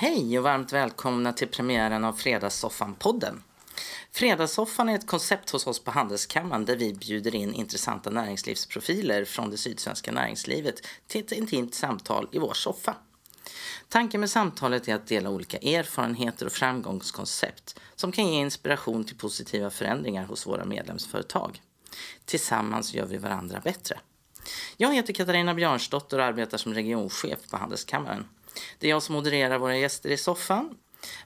Hej och varmt välkomna till premiären av Fredagssoffan-podden. Fredagssoffan är ett koncept hos oss på Handelskammaren där vi bjuder in intressanta näringslivsprofiler från det sydsvenska näringslivet till ett intimt samtal i vår soffa. Tanken med samtalet är att dela olika erfarenheter och framgångskoncept som kan ge inspiration till positiva förändringar hos våra medlemsföretag. Tillsammans gör vi varandra bättre. Jag heter Katarina Björnsdotter och arbetar som regionchef på Handelskammaren. Det är jag som modererar våra gäster i soffan.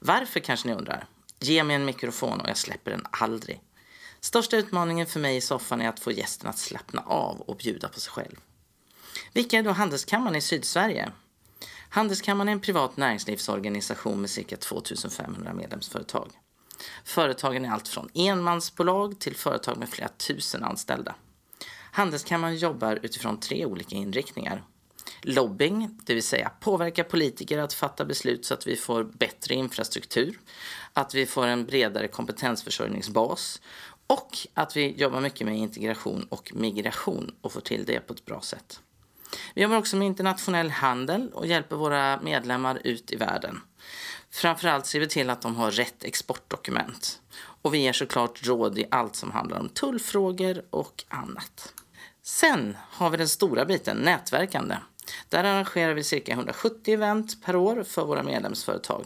Varför kanske ni undrar? Ge mig en mikrofon och jag släpper den aldrig. Största utmaningen för mig i soffan är att få gästen att slappna av och bjuda på sig själv. Vilka är då Handelskammaren i Sydsverige? Handelskammaren är en privat näringslivsorganisation med cirka 2500 medlemsföretag. Företagen är allt från enmansbolag till företag med flera tusen anställda. Handelskammaren jobbar utifrån tre olika inriktningar. Lobbying, det vill säga påverka politiker att fatta beslut så att vi får bättre infrastruktur, att vi får en bredare kompetensförsörjningsbas och att vi jobbar mycket med integration och migration och får till det på ett bra sätt. Vi jobbar också med internationell handel och hjälper våra medlemmar ut i världen. Framförallt ser vi till att de har rätt exportdokument. Och vi ger såklart råd i allt som handlar om tullfrågor och annat. Sen har vi den stora biten, nätverkande. Där arrangerar vi cirka 170 event per år för våra medlemsföretag.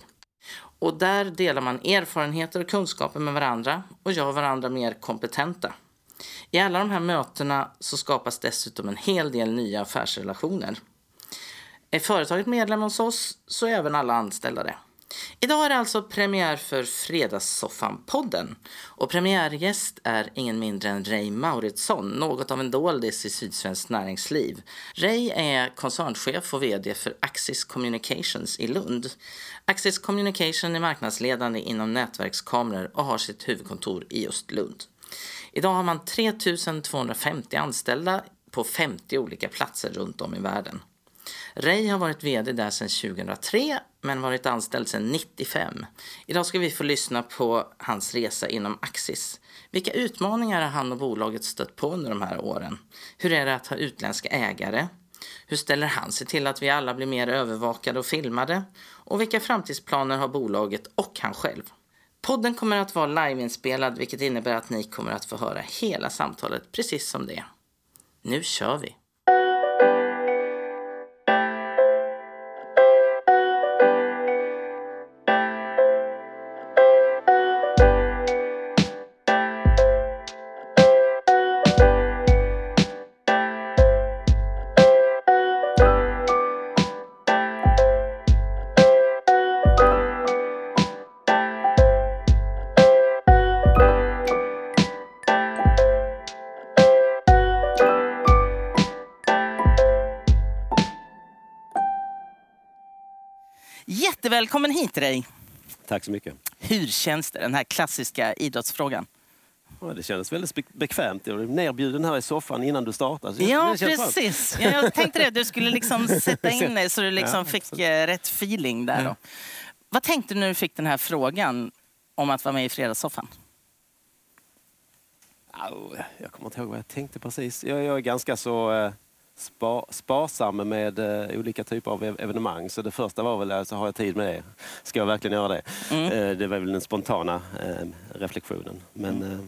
Och där delar man erfarenheter och kunskaper med varandra och gör varandra mer kompetenta. I alla de här mötena så skapas dessutom en hel del nya affärsrelationer. Är företaget medlem hos oss så är även alla anställda det. Idag är det alltså premiär för Fredagssoffan-podden. Och premiärgäst är ingen mindre än Ray Mauritsson, något av en doldis i Sydsvenskt Näringsliv. Ray är koncernchef och VD för Axis Communications i Lund. Axis Communication är marknadsledande inom nätverkskameror och har sitt huvudkontor i just Lund. Idag har man 3 250 anställda på 50 olika platser runt om i världen. Ray har varit VD där sedan 2003 men varit anställd sedan 95. Idag ska vi få lyssna på hans resa inom Axis. Vilka utmaningar har han och bolaget stött på under de här åren? Hur är det att ha utländska ägare? Hur ställer han sig till att vi alla blir mer övervakade och filmade? Och vilka framtidsplaner har bolaget och han själv? Podden kommer att vara liveinspelad vilket innebär att ni kommer att få höra hela samtalet precis som det. Nu kör vi! Jättevälkommen hit Ray. Tack så mycket. Hur känns det, den här klassiska idrottsfrågan? Ja, det kändes väldigt bekvämt. Jag blev nerbjuden här i soffan innan du startade. Ja, precis. Ja, jag tänkte det. Du skulle liksom sätta in dig så du liksom ja, fick eh, rätt feeling där. Då. Vad tänkte du när du fick den här frågan om att vara med i Fredagssoffan? Jag kommer inte ihåg vad jag tänkte precis. Jag, jag är ganska så... Eh spa, sparsam med eh, olika typer av evenemang. Så det första var väl, alltså, har jag tid med det? Ska jag verkligen göra det? Mm. Eh, det var väl den spontana eh, reflektionen. Men, mm. Eh,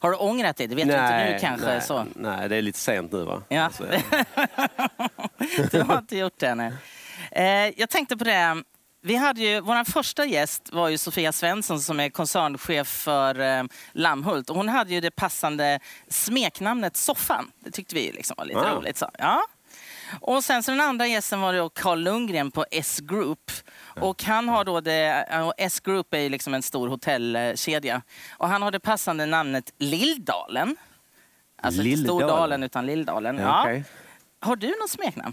har du ångrat det? Det vet nej, du inte nu kanske? Nej, så. nej, det är lite sent nu va? Ja. Alltså, du har inte gjort det ännu. Eh, jag tänkte på det, vi hade ju, vår första gäst var ju Sofia Svensson som är koncernchef för eh, Lammhult. Och hon hade ju det passande smeknamnet Soffan. Det tyckte vi liksom var lite wow. roligt. Så. Ja. Och sen så den andra gästen var då Carl Lundgren på S-Group. Och han har då det, S-Group är ju liksom en stor hotellkedja. Och han har det passande namnet Lilldalen. Alltså Lilldalen. inte Stordalen utan Lilldalen. Ja, okay. Har du något smeknamn?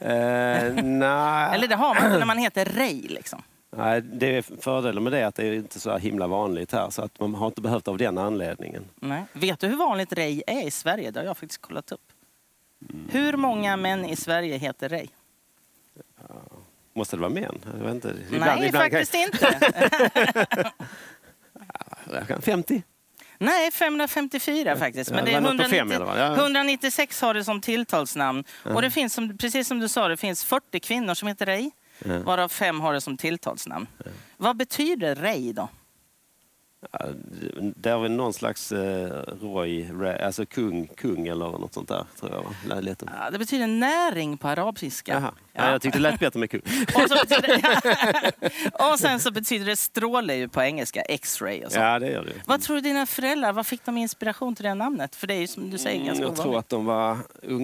Eh, nej. Eller det har man inte när man heter Ray liksom. Nej, det är fördelen med det att det är inte så himla vanligt här så att man har inte behövt av den anledningen. Nej. Vet du hur vanligt Ray är i Sverige? Det har jag faktiskt kollat upp. Mm. Hur många män i Sverige heter Ray? Ja, måste det vara män? Jag vet inte. Ibland, Nej, ibland faktiskt kan... inte. 50? Nej, 554 faktiskt. Men det är 190, 196 har det som tilltalsnamn. Och det finns, som, precis som du sa, det finns 40 kvinnor som heter Ray. varav fem har det som tilltalsnamn. Vad betyder Ray då? Det är väl någon slags eh, Roy, alltså kung, kung eller något sånt där, tror jag. Va? Ja, det betyder näring på arabiska. Jaha. Ja. ja. jag tyckte det lät bättre med kung. och, betyder, och sen så betyder det stråle ju på engelska, X-ray och så. Ja, det gör det. Vad tror du dina föräldrar, vad fick de inspiration till det namnet? För det är ju som du säger mm, ganska Jag ovanligt. tror att de var,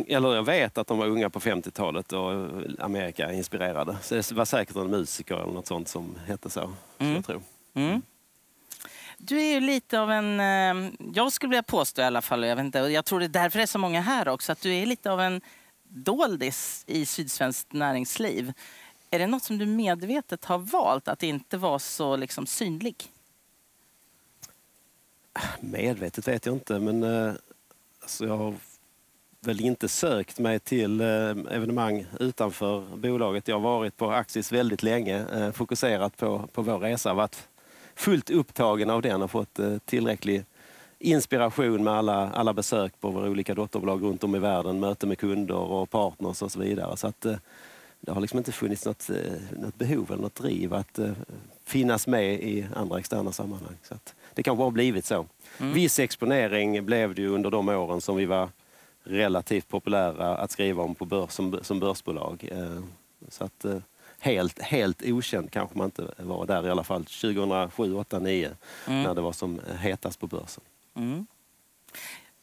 eller jag vet att de var unga på 50-talet och Amerika inspirerade. Så det var säkert en musiker eller något sånt som hette så, mm. jag tror. Mm. Du är ju lite av en, ehm, jag skulle vilja påstå i alla fall, jag, vet inte, jag tror det är därför det är så många här också, att du är lite av en doldis i sydsvenskt näringsliv. Är det något som du medvetet har valt, att inte vara så liksom, synlig? Medvetet vet jag inte, men eh, alltså jag har väl inte sökt mig till eh, evenemang utanför bolaget. Jag har varit på Axis väldigt länge, eh, fokuserat på, på vår resa, varit fullt upptagen av den och fått eh, tillräcklig inspiration med alla, alla besök på våra olika dotterbolag runt om i världen, möte med kunder och partners och så vidare. Så att, eh, det har liksom inte funnits något, eh, något behov eller något driv att finnas med i andra externa sammanhang. Så att det kanske har blivit så. Mm. Viss exponering blev det ju under de åren som vi var relativt populära att skriva om på börs, som, som börsbolag. Så att, helt, helt okänd kanske man inte var där i alla fall 2007, 2008, 2009 mm. när det var som hetast på börsen. Mm.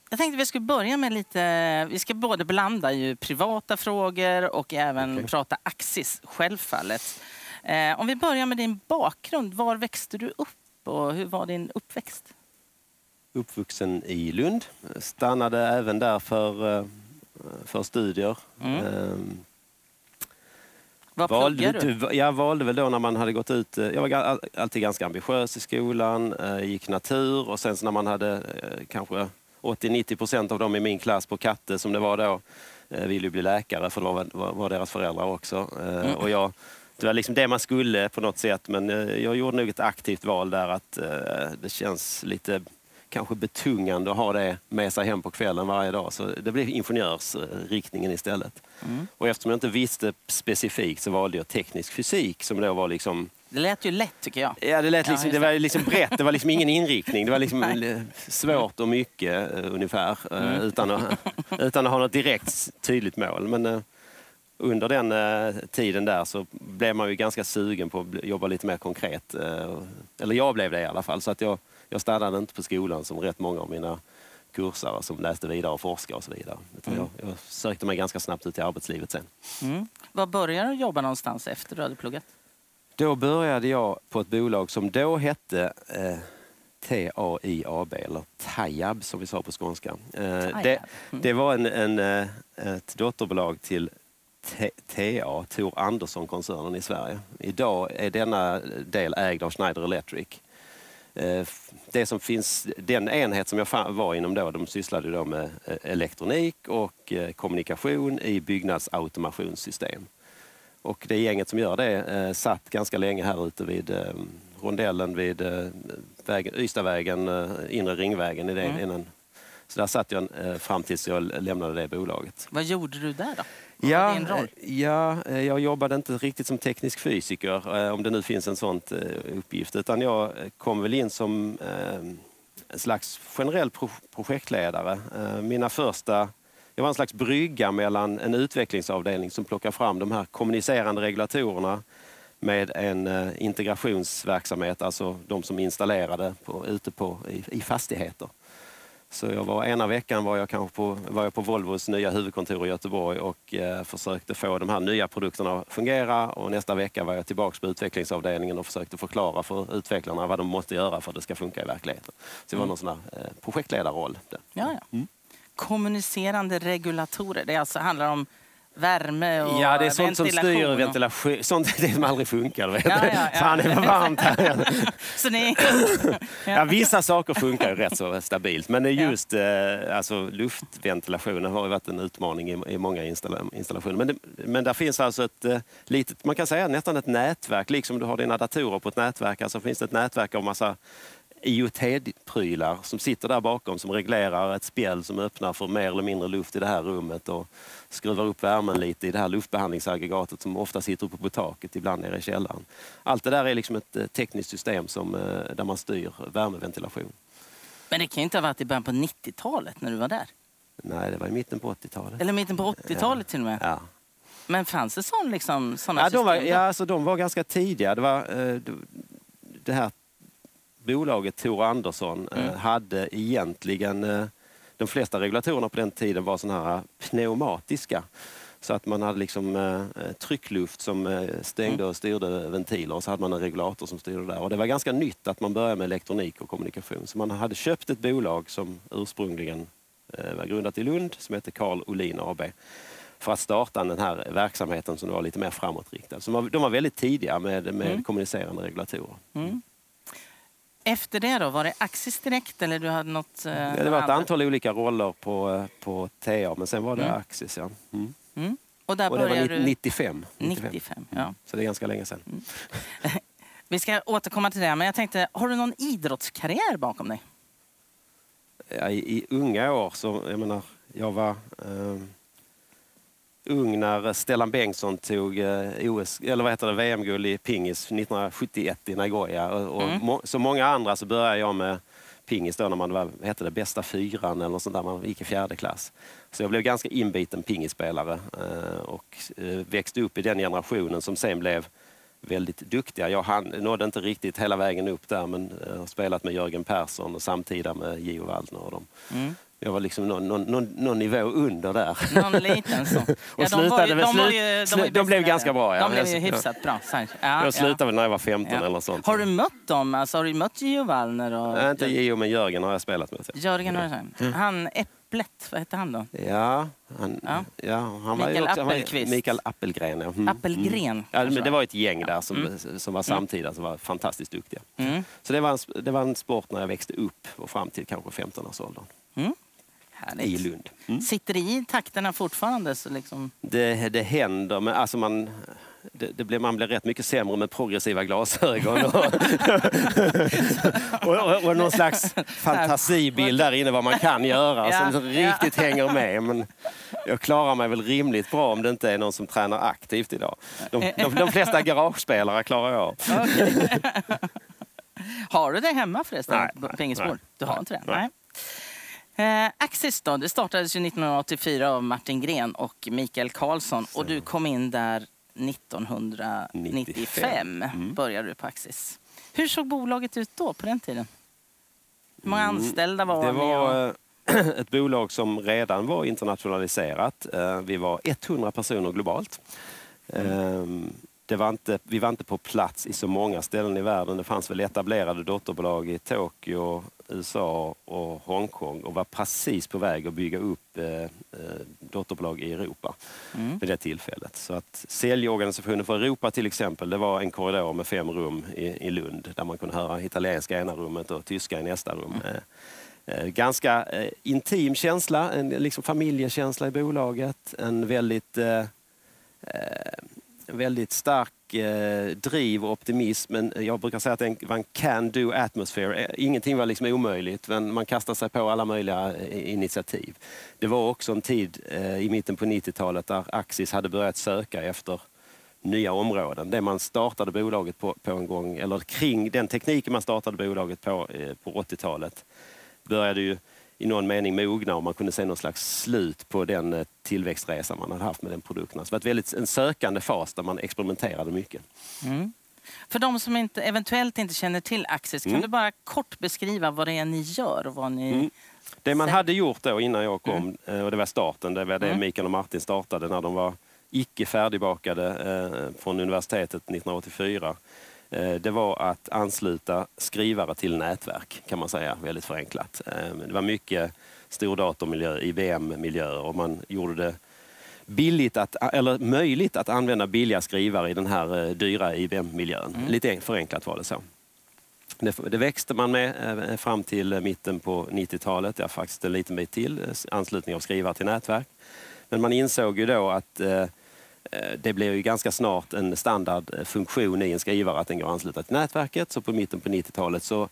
Jag tänkte vi skulle börja med lite, vi ska både blanda ju privata frågor och även okay. prata Axis, självfallet. Eh, om vi börjar med din bakgrund, var växte du upp och hur var din uppväxt? Uppvuxen i Lund, stannade även där för, eh, för studier. Mm. Eh, vad valde du? du? Jag valde väl då när man hade gått ut. Eh, jag var alltid ganska ambitiös i skolan, eh, gick natur och sen när man hade eh, kanske 80-90 procent av dem i min klass på Katte som det var då ville bli läkare för det var, var deras föräldrar också. Mm. Och jag, det var liksom det man skulle på något sätt men jag gjorde nog ett aktivt val där att det känns lite kanske betungande att ha det med sig hem på kvällen varje dag. Så det blev ingenjörsriktningen istället. Mm. Och eftersom jag inte visste specifikt så valde jag teknisk fysik som då var liksom det lät ju lätt tycker jag. Ja, det, lät liksom, det var liksom brett. Det var liksom ingen inriktning. Det var liksom svårt och mycket uh, ungefär. Uh, mm. utan, att, utan att ha något direkt tydligt mål. Men uh, under den tiden där så blev man ju ganska sugen på att jobba lite mer konkret. eller jag blev det i alla fall. Så att jag jag stannade inte på skolan som rätt många av mina kursare som läste vidare och forskade och så vidare. Mm. Jag, jag, sökte mig ganska snabbt ut i arbetslivet sen. Mm. Var började du jobba någonstans efter du hade pluggat? Då började jag på ett bolag som då hette eh, TAIAB, eller TAIAB som vi sa på skånska. Eh, det, mm. det, var en, en, eh, ett dotterbolag till TA, Tor Andersson-koncernen i Sverige. Idag är denna del ägd av Schneider Electric. Eh, det som finns, den enhet som jag var inom då, de sysslade då med eh, elektronik och eh, kommunikation i byggnadsautomationssystem. Och det gänget som gör det satt ganska länge här ute vid rondellen vid vägen, Ystadvägen, inre ringvägen i det, mm. innan så där satt jag fram tills jag lämnade det bolaget. Vad gjorde du där då? Ja, ja, eh, jag jobbade inte riktigt som teknisk fysiker, eh, om det nu finns en sån eh, uppgift, utan jag kom väl in som en slags generell projektledare. Mina första jag var en slags brygga mellan en utvecklingsavdelning som plockar fram de här kommunicerande regulatorerna med en integrationsverksamhet, alltså de som installerade på, ute på, i, i fastigheter. Så jag var, ena veckan var jag, kanske på, var jag på Volvos nya huvudkontor i Göteborg och eh, försökte få de här nya produkterna att fungera. Och nästa vecka var jag tillbaka på utvecklingsavdelningen och försökte förklara för utvecklarna vad de måste göra för att det ska funka i verkligheten. Så det var mm. någon sån här eh, projektledarroll. Ja, ja. Mm. Kommunicerande regulatorer, det alltså handlar om värme och Ja, det är sånt som styr ventilation. Sånt det som aldrig funkar. Vet. Ja, ja, ja. Fan, det var varmt här. så ni... ja. vissa saker funkar ju rätt så stabilt. Men just eh, alltså, luftventilationen har ju varit en utmaning i, i många installationer. Men, det, men där finns alltså ett eh, litet, man kan säga nästan ett nätverk. Liksom du har dina datorer på ett nätverk, alltså finns det ett nätverk av massa IoT-prylar som sitter där bakom som reglerar ett spjäll som öppnar för mer eller mindre luft i det här rummet och skruvar upp värmen lite i det här luftbehandlingsaggregatet som ofta sitter uppe på taket, ibland nere i källaren. Allt det där är liksom ett eh, tekniskt system som, eh, där man styr värmeventilation. Men det kan ju inte ha varit i början på 90-talet när du var där? Nej, det var i mitten på 80-talet. Eller mitten på 80-talet ja. till och med? Ja. Men fanns det sån, liksom, såna ja, system? de var, ja, alltså, de var ganska tidiga. Det, var, eh, det här bolaget Tor Andersson eh, mm. hade egentligen... Eh, de flesta regulatorerna på den tiden var såna här pneumatiska. Så att man hade liksom eh, tryckluft som eh, stängde mm. och styrde ventiler och så hade man en regulator som styrde där. Och det var ganska nytt att man började med elektronik och kommunikation. Så man hade köpt ett bolag som ursprungligen eh, var grundat i Lund som hette Carl Olin AB för att starta den här verksamheten som var lite mer framåtriktad. Så de var väldigt tidiga med, med mm. kommunicerande regulatorer. Mm. Efter det då, var det Axis direkt eller du hade något? Eh, ja, det var ett antal olika roller på, eh, på TA men sen var det mm. Axis ja. Mm. Mm. Och, där och det var du... 95. 95. 95 ja. Så det är ganska länge sedan. Mm. Vi ska återkomma till det, men jag tänkte, har du någon idrottskarriär bakom dig? Ja, i, i, unga år så, jag menar, jag var eh, ung när Stellan Bengtsson tog eh, OS, eller vad heter det, VM-guld i pingis 1971 i Nagoya. Och, och mm. må, som många andra så började jag med pingis då när man var, hette det, bästa fyran eller sånt där, man gick i fjärde klass. Så jag blev ganska inbiten pingisspelare eh, och eh, växte upp i den generationen som sen blev väldigt duktiga. Jag hann, nådde inte riktigt hela vägen upp där men har spelat med Jörgen Persson och samtida med Gio Waldner och dem. Mm. Jag var liksom någon, någon, någon, någon nivå under där. Någon liten så. Ja, de, var ju, de, var ju, de, var de blev ganska bra. Ja. De blev ju hyfsat bra. Ja, jag slutade väl när jag var 15 ja. eller sånt. Har du mött dem? Alltså, har du mött Gio Wallner? Och... Nej, inte Gio, men Jörgen har jag spelat med. Jörgen har du Han Äpplet, vad hette han då? Ja, han, ja. ja han var Mikael också, Appelqvist. Mikael Appelgren. Ja. Mm. Appelgren. Mm. Ja, men det var ett gäng där som, mm. som var samtida som var fantastiskt duktiga. Mm. Så det var, en, det var en sport när jag växte upp och fram till kanske 15-årsåldern. Mm. Härligt. i Lund. Mm. Sitter det i takterna fortfarande? Så liksom... det, det händer, men alltså man, det, det blir, man blir rätt mycket sämre med progressiva glasögon. Och, och, och, och någon slags fantasibild där inne vad man kan göra ja, som riktigt ja. hänger med. Men jag klarar mig väl rimligt bra om det inte är någon som tränar aktivt idag. De, de, de flesta garagespelare klarar jag. Okay. Har du det hemma förresten? Nej, nej, Du har inte det? Nej. Eh, Axis då, det startades ju 1984 av Martin Gren och Mikael Karlsson och du kom in där 1995 mm. började du på Axis. Hur såg bolaget ut då på den tiden? Hur många mm, anställda var Det var och... Eh, ett bolag som redan var internationaliserat. Eh, vi var 100 personer globalt. Mm. Ehm, det var inte, vi var inte på plats i så många ställen i världen. Det fanns väl etablerade dotterbolag i Tokyo, USA och Hongkong och var precis på väg att bygga upp eh, eh, dotterbolag i Europa mm. vid det tillfället. Så att säljorganisationen för Europa till exempel, det var en korridor med fem rum i, i Lund där man kunde höra italienska i ena rummet och tyska i nästa rum. Mm. Eh, eh ganska eh, intim känsla, en liksom familjekänsla i bolaget. En väldigt eh, väldigt stark eh, driv och optimism. Men jag brukar säga att det var en can-do atmosphere. Eh, ingenting var liksom omöjligt, men man kastade sig på alla möjliga eh, initiativ. Det var också en tid eh, i mitten på 90-talet där Axis hade börjat söka efter nya områden. Det man startade bolaget på, på en gång, eller kring den tekniken man startade bolaget på eh, på 80-talet började ju i någon mening mogna och man kunde se någon slags slut på den eh, tillväxtresan man hade haft med den produkten. Så det var ett väldigt, en sökande fas där man experimenterade mycket. Mm. För de som inte, eventuellt inte känner till Axis, kan mm. du bara kort beskriva vad det är ni gör? Och vad ni... Mm. Det man hade gjort då innan jag kom, mm. Eh, och det var starten, det var det mm. Mikael och Martin startade när de var icke färdigbakade eh, från universitetet 1984 Eh, det var att ansluta skrivare till nätverk, kan man säga, väldigt förenklat. Eh, det var mycket stordatormiljö, IBM-miljöer och man gjorde det billigt att, eller möjligt att använda billiga skrivare i den här eh, dyra IBM-miljön. Mm. Lite förenklat var det så. Det, det växte man med fram till mitten på 90-talet, ja faktiskt en liten bit till, anslutning av skrivare till nätverk. Men man insåg ju då att Eh, Eh, det blir ju ganska snart en standardfunktion i en skrivare att den går att ansluta till nätverket. Så på mitten på 90-talet så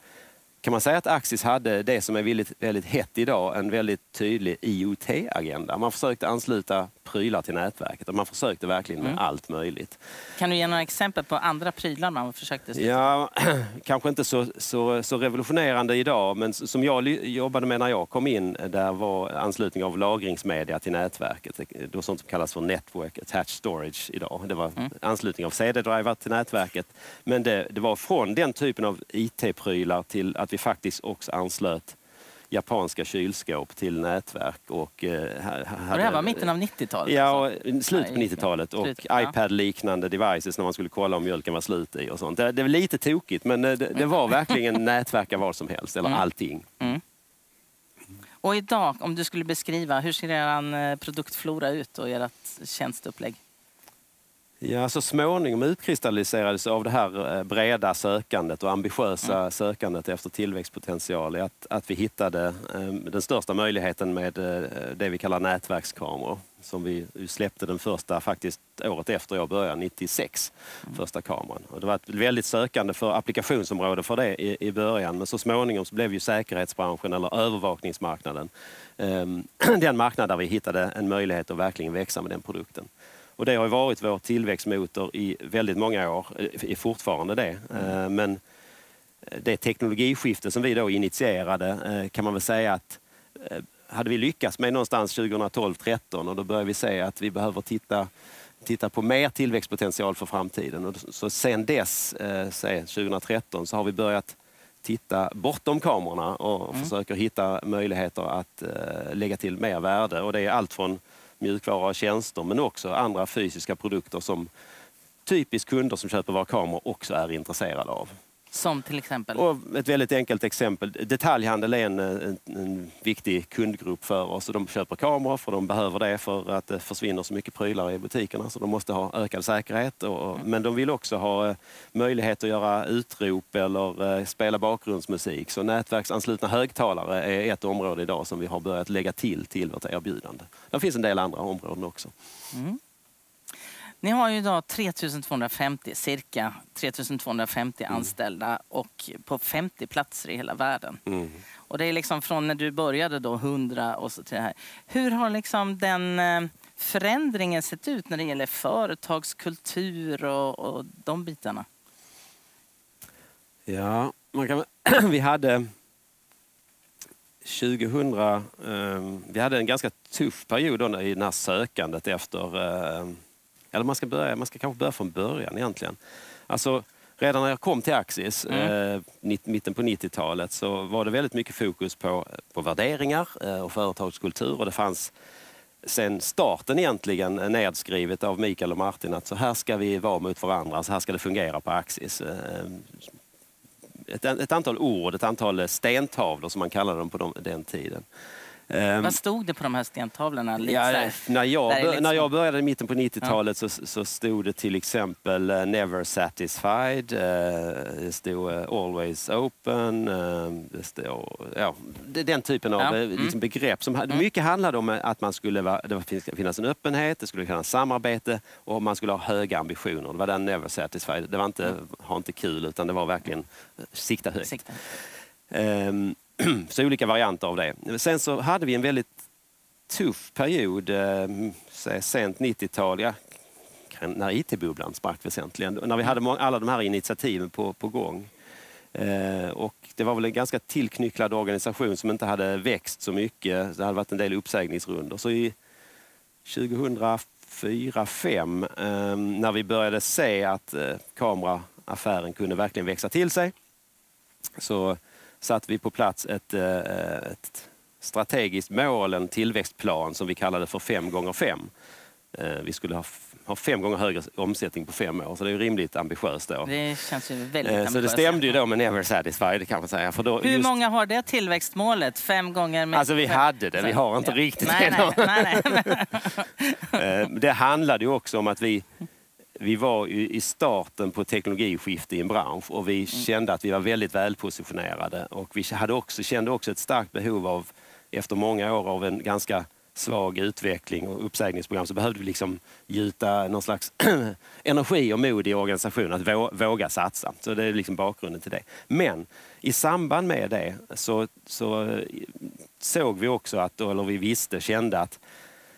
kan man säga att Axis hade det som är väldigt, väldigt hett idag, en väldigt tydlig IoT-agenda. Man försökte ansluta prylar till nätverket och man försökte verkligen med mm. allt möjligt. Kan du ge några exempel på andra prylar man försökte? Ja, kanske inte så, så, så revolutionerande idag, men som jag jobbade med när jag kom in, där var anslutning av lagringsmedia till nätverket. Det var sånt som kallas för Network Attached Storage idag. Det var mm. anslutning av CD-drivar till nätverket. Men det, det var från den typen av IT-prylar till att vi faktiskt också anslöt japanska kylskåp till nätverk. Och, eh, hade, och det här var mitten av 90-talet? Ja, alltså. slutet på 90-talet. Och iPad-liknande devices när man skulle kolla om mjölken var slut i och sånt. Det, det var lite tokigt men det, det var verkligen nätverka vad som helst, eller mm. allting. Mm. Och idag, om du skulle beskriva, hur ser er eh, produktflora ut och ert tjänsteupplägg? Ja, så småningom utkristalliserades av det här eh, breda sökandet och ambitiösa mm. sökandet efter tillväxtpotential att, att vi hittade um, den största möjligheten med uh, det vi kallar nätverkskameror. Som vi släppte den första faktiskt året efter jag började, 96, mm. första kameran. Och det var ett väldigt sökande för applikationsområde för det i, i början men så småningom så blev ju säkerhetsbranschen eller övervakningsmarknaden um, den marknad där vi hittade en möjlighet att verkligen växa med den produkten. Och det har varit vår tillväxtmotor i väldigt många år, är fortfarande det. Mm. Men det teknologiskifte som vi då initierade eh, kan man väl säga att eh, hade vi lyckats med någonstans 2012-13 och då börjar vi se att vi behöver titta, titta på mer tillväxtpotential för framtiden. Och så sen dess, säg 2013, så har vi börjat titta bortom kamerorna och mm. försöker hitta möjligheter att lägga till mer värde. Och det är allt från mjukvara och tjänster men också andra fysiska produkter som typiskt kunder som köper våra kameror också är intresserade av. Som till exempel? Och ett väldigt enkelt exempel. Detaljhandel är en, en, en, viktig kundgrupp för oss. De köper kameror för de behöver det för att det försvinner så mycket prylar i butikerna så de måste ha ökad säkerhet. Och, mm. Men de vill också ha eh, möjlighet att göra utrop eller eh, spela bakgrundsmusik. Så nätverksanslutna högtalare är ett område idag som vi har börjat lägga till till vårt erbjudande. Det finns en del andra områden också. Mm. Ni har ju idag 3250, cirka 3250 mm. anställda och på 50 platser i hela världen. Mm. Och det är liksom från när du började då 100 och så till det här. Hur har liksom den eh, förändringen sett ut när det gäller företagskultur och, och de bitarna? Ja, man kan, vi hade 2000, eh, vi hade en ganska tuff period då i det här sökandet efter eh, eller man ska, börja, man ska kanske börja från början egentligen. Alltså, redan när jag kom till Axis, mm. eh, mitten på 90-talet, så var det väldigt mycket fokus på, på värderingar eh, och företagskultur. Och det fanns sen starten egentligen nedskrivet av Mikael och Martin att så här ska vi vara mot varandra, så här ska det fungera på Axis. Eh, ett, ett, antal ord, ett antal stentavlor som man kallade dem på de, den tiden. Um, Vad stod det på de här stentavlorna? ja, när, jag, liksom... när jag började i mitten på 90-talet ja. så, så stod det till exempel uh, Never satisfied, uh, det stod uh, Always open, det stod, ja, den typen av ja. mm. liksom begrepp. Som, mm. Mycket handlade om att man skulle vara, det skulle finnas en öppenhet, det skulle finnas samarbete och man skulle ha höga ambitioner. Det var den Never satisfied. Det var inte mm. ha inte kul utan det var verkligen sikta högt. Sikta. Um, så olika varianter av det. Sen så hade vi en väldigt tuff period, eh, sent 90-tal, ja, när IT-bubblan sprack väsentligen. När vi hade alla de här initiativen på, på gång. Eh, och det var väl en ganska tillknycklad organisation som inte hade växt så mycket. Det hade varit en del uppsägningsrundor. Så i 2004-2005 eh, när vi började se att eh, kameraaffären kunde verkligen växa till sig så satte vi på plats ett, eh, ett strategiskt mål, en tillväxtplan som vi kallade för 5 gånger 5 eh, Vi skulle ha, ha fem gånger högre omsättning på fem år, så det är rimligt ambitiöst. Då. Det känns ju väldigt ambitiöst. Så det stämde ju då med Never Satisfied kan man säga. För då, Hur just... många har det tillväxtmålet? Fem gånger? Med... Alltså vi hade det, vi har inte ja. riktigt nej, det. Nej, nej, det handlade ju också om att vi vi var i starten på teknologiskifte i en bransch och vi mm. kände att vi var väldigt välpositionerade och vi hade också, kände också ett starkt behov av, efter många år av en ganska svag utveckling och uppsägningsprogram så behövde vi liksom gjuta någon slags energi och mod i organisationen att våga satsa. Så det är liksom bakgrunden till det. Men i samband med det så, så såg vi också att, eller vi visste, kände att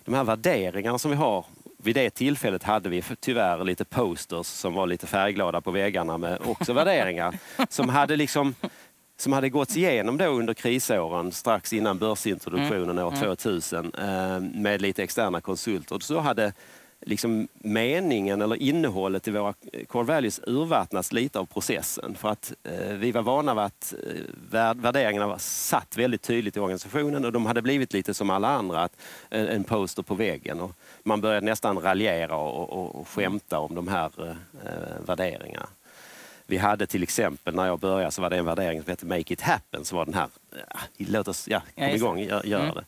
de här värderingarna som vi har vid det tillfället hade vi tyvärr lite posters som var lite färgglada på väggarna med också värderingar som hade liksom som hade gått igenom då under krisåren strax innan börsintroduktionen mm. år 2000 mm. eh, med lite externa konsulter. Så hade liksom meningen eller innehållet i våra core values urvattnats lite av processen. För att eh, vi var vana vid att eh, värderingarna var satt väldigt tydligt i organisationen och de hade blivit lite som alla andra, att, en, en poster på väggen. Och man började nästan raljera och, och, och skämta om de här eh, värderingarna. Vi hade till exempel, när jag började, så var det en värdering som hette Make it happen. Så var den här, låt oss, ja, kom igång, gör, gör mm. det.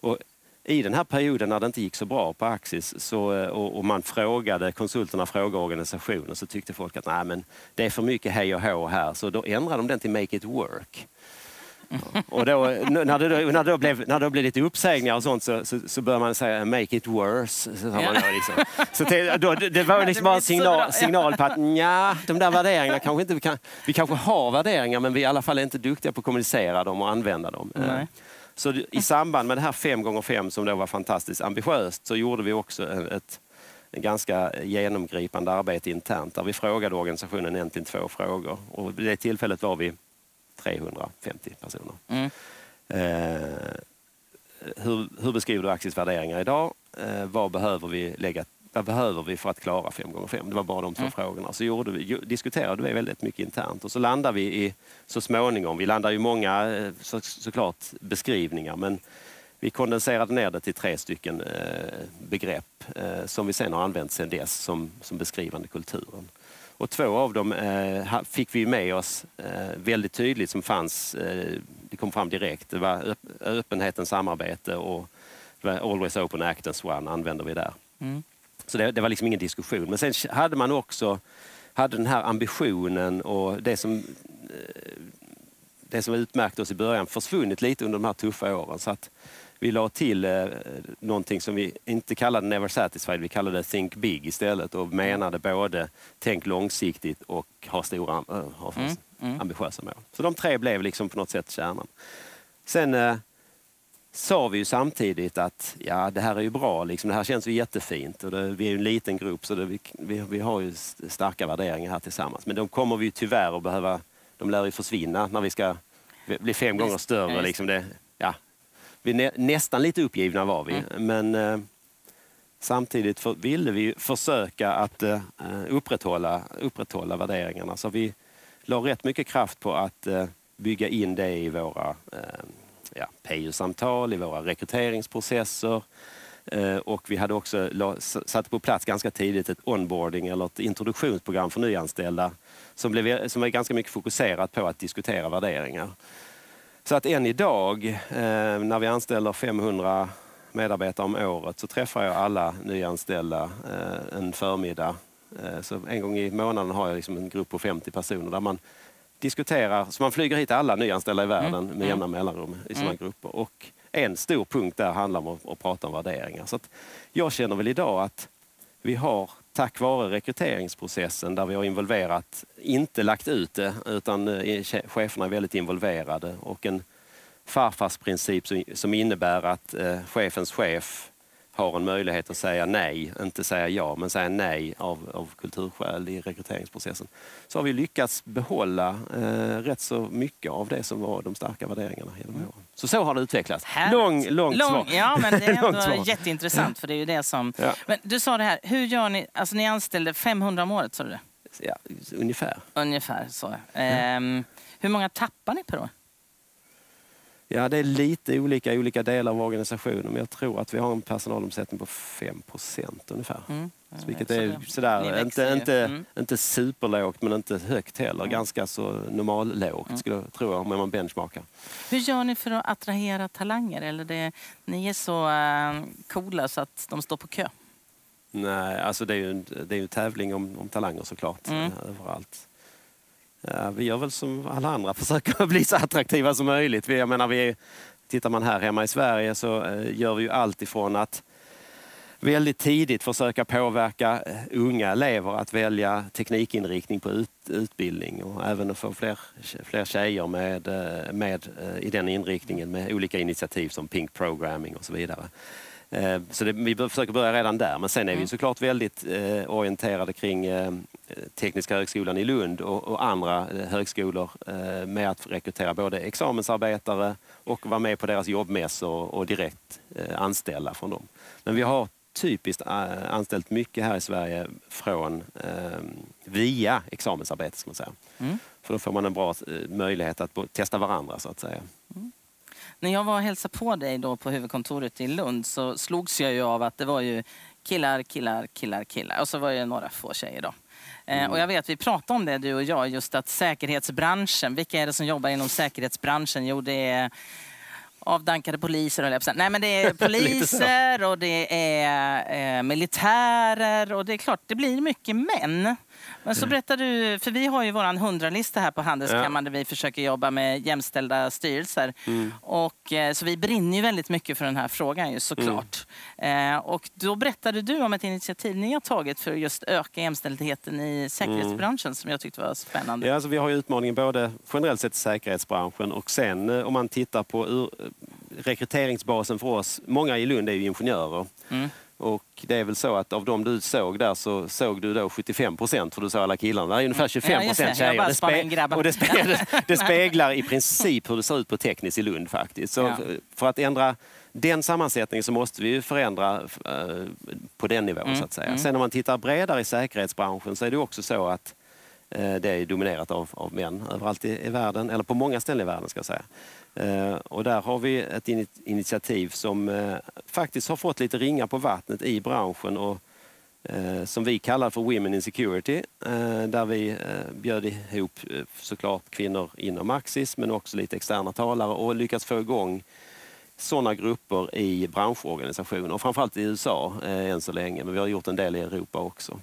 Och i den här perioden när det inte gick så bra på Axis så, och, och, man frågade, konsulterna frågade organisationen så tyckte folk att Nej, men det är för mycket hej och hå här. Så då ändrade de den till Make it work. Och då, när, det då, när, det blev, när det blev lite uppsägningar och sånt så, så, så började man säga make it worse. Så, ja. liksom. så det, då, det var liksom bara en signal, signal på att nja, de där värderingarna kanske inte vi kan... Vi kanske har värderingar men vi är i alla fall inte duktiga på att kommunicera dem och använda dem. Nej. Så i samband med det här 5 gånger 5 som då var fantastiskt ambitiöst så gjorde vi också ett, ett ganska genomgripande arbete internt där vi frågade organisationen egentligen två frågor. Och vid det tillfället var vi 350 personer. Mm. Eh, hur, hur, beskriver du Axis värderingar idag? Eh, vad behöver vi lägga vad behöver vi för att klara 5 gånger 5 Det var bara de två mm. frågorna. Så gjorde vi, diskuterade vi väldigt mycket internt och så landade vi i, så småningom, vi landade i många eh, så, såklart beskrivningar men vi kondenserade ner det till tre stycken eh, begrepp eh, som vi sen har använt sedan dess som, som beskrivande kulturen. Och två av dem eh, fick vi med oss eh, väldigt tydligt som fanns, eh, det kom fram direkt. Det var öp öppenheten, samarbete och Always Open Act as One använder vi där. Mm. Så det, det, var liksom ingen diskussion. Men sen hade man också hade den här ambitionen och det som, eh, det som utmärkte oss i början försvunnit lite under de här tuffa åren. Så att vi la till eh, någonting som vi inte kallade Never Satisfied, vi kallade Think Big istället och menade både tänk långsiktigt och ha stora äh, ha mm, mm. ambitiösa mål. Så de tre blev liksom på något sätt kärnan. Sen eh, sa vi ju samtidigt att ja, det här är ju bra, liksom. det här känns ju jättefint och det, vi är ju en liten grupp så det, vi, vi, vi, har ju starka värderingar här tillsammans. Men de kommer vi ju tyvärr att behöva, de lär ju försvinna när vi ska bli fem gånger större. Liksom det, vi nä, nästan lite uppgivna var vi, mm. men eh, samtidigt för, ville vi försöka att eh, upprätthålla, upprätthålla värderingarna. Så vi la rätt mycket kraft på att eh, bygga in det i våra eh, ja, PU-samtal, i våra rekryteringsprocesser. Och vi hade också satt på plats ganska tidigt ett onboarding eller ett introduktionsprogram för nyanställda som, blev, som är ganska mycket fokuserat på att diskutera värderingar. Så att än idag, eh, när vi anställer 500 medarbetare om året, så träffar jag alla nyanställda eh, en förmiddag. Så en gång i månaden har jag liksom en grupp på 50 personer där man diskuterar, så man flyger hit alla nyanställda i världen mm. med jämna mellanrum i sådana mm. grupper. Och en stor punkt där handlar om att, att prata om värderingar. Så jag känner väl idag att vi har tack vare rekryteringsprocessen där vi har involverat, inte lagt ut det, utan eh, cheferna är väldigt involverade och en farfarsprincip som, som innebär att eh, chefens chef har en möjlighet att säga nej, inte säga ja, men säga nej av, av kulturskäl i rekryteringsprocessen. Så har vi lyckats behålla eh, rätt så mycket av det som var de starka värderingarna genom åren. Så så har det utvecklats. Lång, långt Lång, svar. Ja, men det är ändå jätteintressant för det är ju det som... Ja. Men du sa det här, hur gör ni? Alltså ni anställde 500 om året, sa du det? Ja, ungefär. Ungefär så. Mm. hur många tappar ni per år? Ja, det är lite olika i olika delar av organisationen men jag tror att vi har en personalomsättning på 5% ungefär. Mm. Så vilket är sådär, inte, inte, mm. inte superlågt men inte högt heller. Mm. Ganska så normallågt mm. skulle jag tro om man benchmarkar. Hur gör ni för att attrahera talanger? Eller det, ni är så uh, coola så att de står på kö? Nej, alltså det är ju en, det är en tävling om, om talanger såklart. Mm. Överallt. Vi gör väl som alla andra, försöker bli så attraktiva som möjligt. Jag menar, vi tittar man här hemma i Sverige så eh, gör vi ju allt ifrån att väldigt tidigt försöka påverka eh, unga elever att välja teknikinriktning på ut, utbildning och även att få fler, fler tjejer med, eh, med i den inriktningen med olika initiativ som Pink Programming och så vidare. Så det, vi försöker börja redan där, men sen är vi mm. såklart väldigt orienterade kring Tekniska högskolan i Lund och, och andra eh, högskolor eh, med att rekrytera både examensarbetare och vara med på deras jobbmässor och direkt eh, anställa från dem. Men vi har typiskt anställt mycket här i Sverige från via examensarbete, ska man säga. Mm. För då får man en bra möjlighet att testa varandra så att säga. Mm. När jag var och hälsade på dig då på huvudkontoret i Lund så slogs jag ju av att det var ju killar, killar, killar, killar och så var det några få tjejer då. Eh, mm. Och jag vet, vi pratade om det du och jag, just att säkerhetsbranschen, vilka är det som jobbar inom säkerhetsbranschen? Jo, det är avdankade poliser, höll jag Nej, men det är poliser och det är eh, militärer och det är klart, det blir mycket män. Men så berättar du, för vi har ju våran hundralista här på Handelskammaren ja. där vi försöker jobba med jämställda styrelser. Mm. Och, eh, så vi brinner ju väldigt mycket för den här frågan ju såklart. Mm. Eh, och då berättade du om ett initiativ ni har tagit för att just öka jämställdheten i säkerhetsbranschen mm. som jag tyckte var spännande. Ja, alltså vi har ju utmaningen både generellt sett i säkerhetsbranschen och sen eh, om man tittar på ur, rekryteringsbasen för oss. Många i Lund är ju ingenjörer. Mm. Och det är väl så att av de du såg där så såg du då 75 procent, för du såg alla killarna. Det är ungefär 25 procent tjejer. Det, spe och det, spe det, speglar i princip hur det ser ut på tekniskt i Lund faktiskt. Så ja. för att ändra den sammansättningen så måste vi förändra uh, på den nivån mm. så att säga. Mm. Sen om man tittar bredare i säkerhetsbranschen så är det också så att uh, det är dominerat av, av män överallt i, i världen, eller på många ställen i världen ska jag säga. Eh, och där har vi ett initiativ som eh, faktiskt har fått lite ringar på vattnet i branschen och eh, som vi kallar för Women in Security. Där vi bjöd ihop såklart kvinnor inom Axis men också lite externa talare och lyckats få igång sådana grupper i branschorganisationer, framförallt i USA än så länge, men vi har gjort en del i Europa också.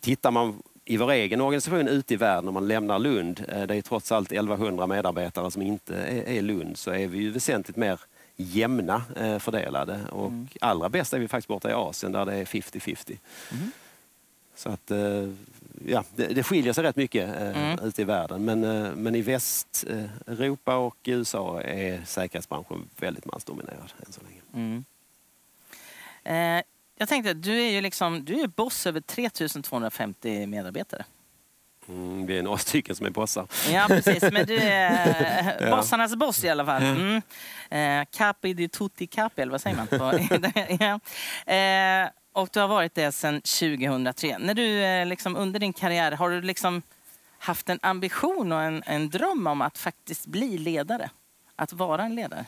Tittar man i vår egen organisation ute i världen, om man lämnar Lund, eh, det är trots allt 1100 medarbetare som inte är, Lund, så är vi ju väsentligt mer jämna eh, fördelade. Och mm. allra bäst är vi faktiskt borta i Asien där det är 50-50. Mm. Så att, eh, ja, det, det skiljer sig rätt mycket mm. ute i världen. Men, men i Västeuropa och USA är säkerhetsbranschen väldigt mansdominerad än så länge. Mm. Jag tänkte, du är ju liksom, du är boss över 3250 medarbetare. Mm, vi är några stycken som är bossar. Ja, precis. Men du är ja. bossarnas boss i alla fall. Mm. Eh, capi di tutti capi, eller vad säger man? ja. eh, och du har varit det sedan 2003. När du, eh, liksom, under din karriär, har du liksom haft en ambition och en, en dröm om att faktiskt bli ledare? Att vara en ledare?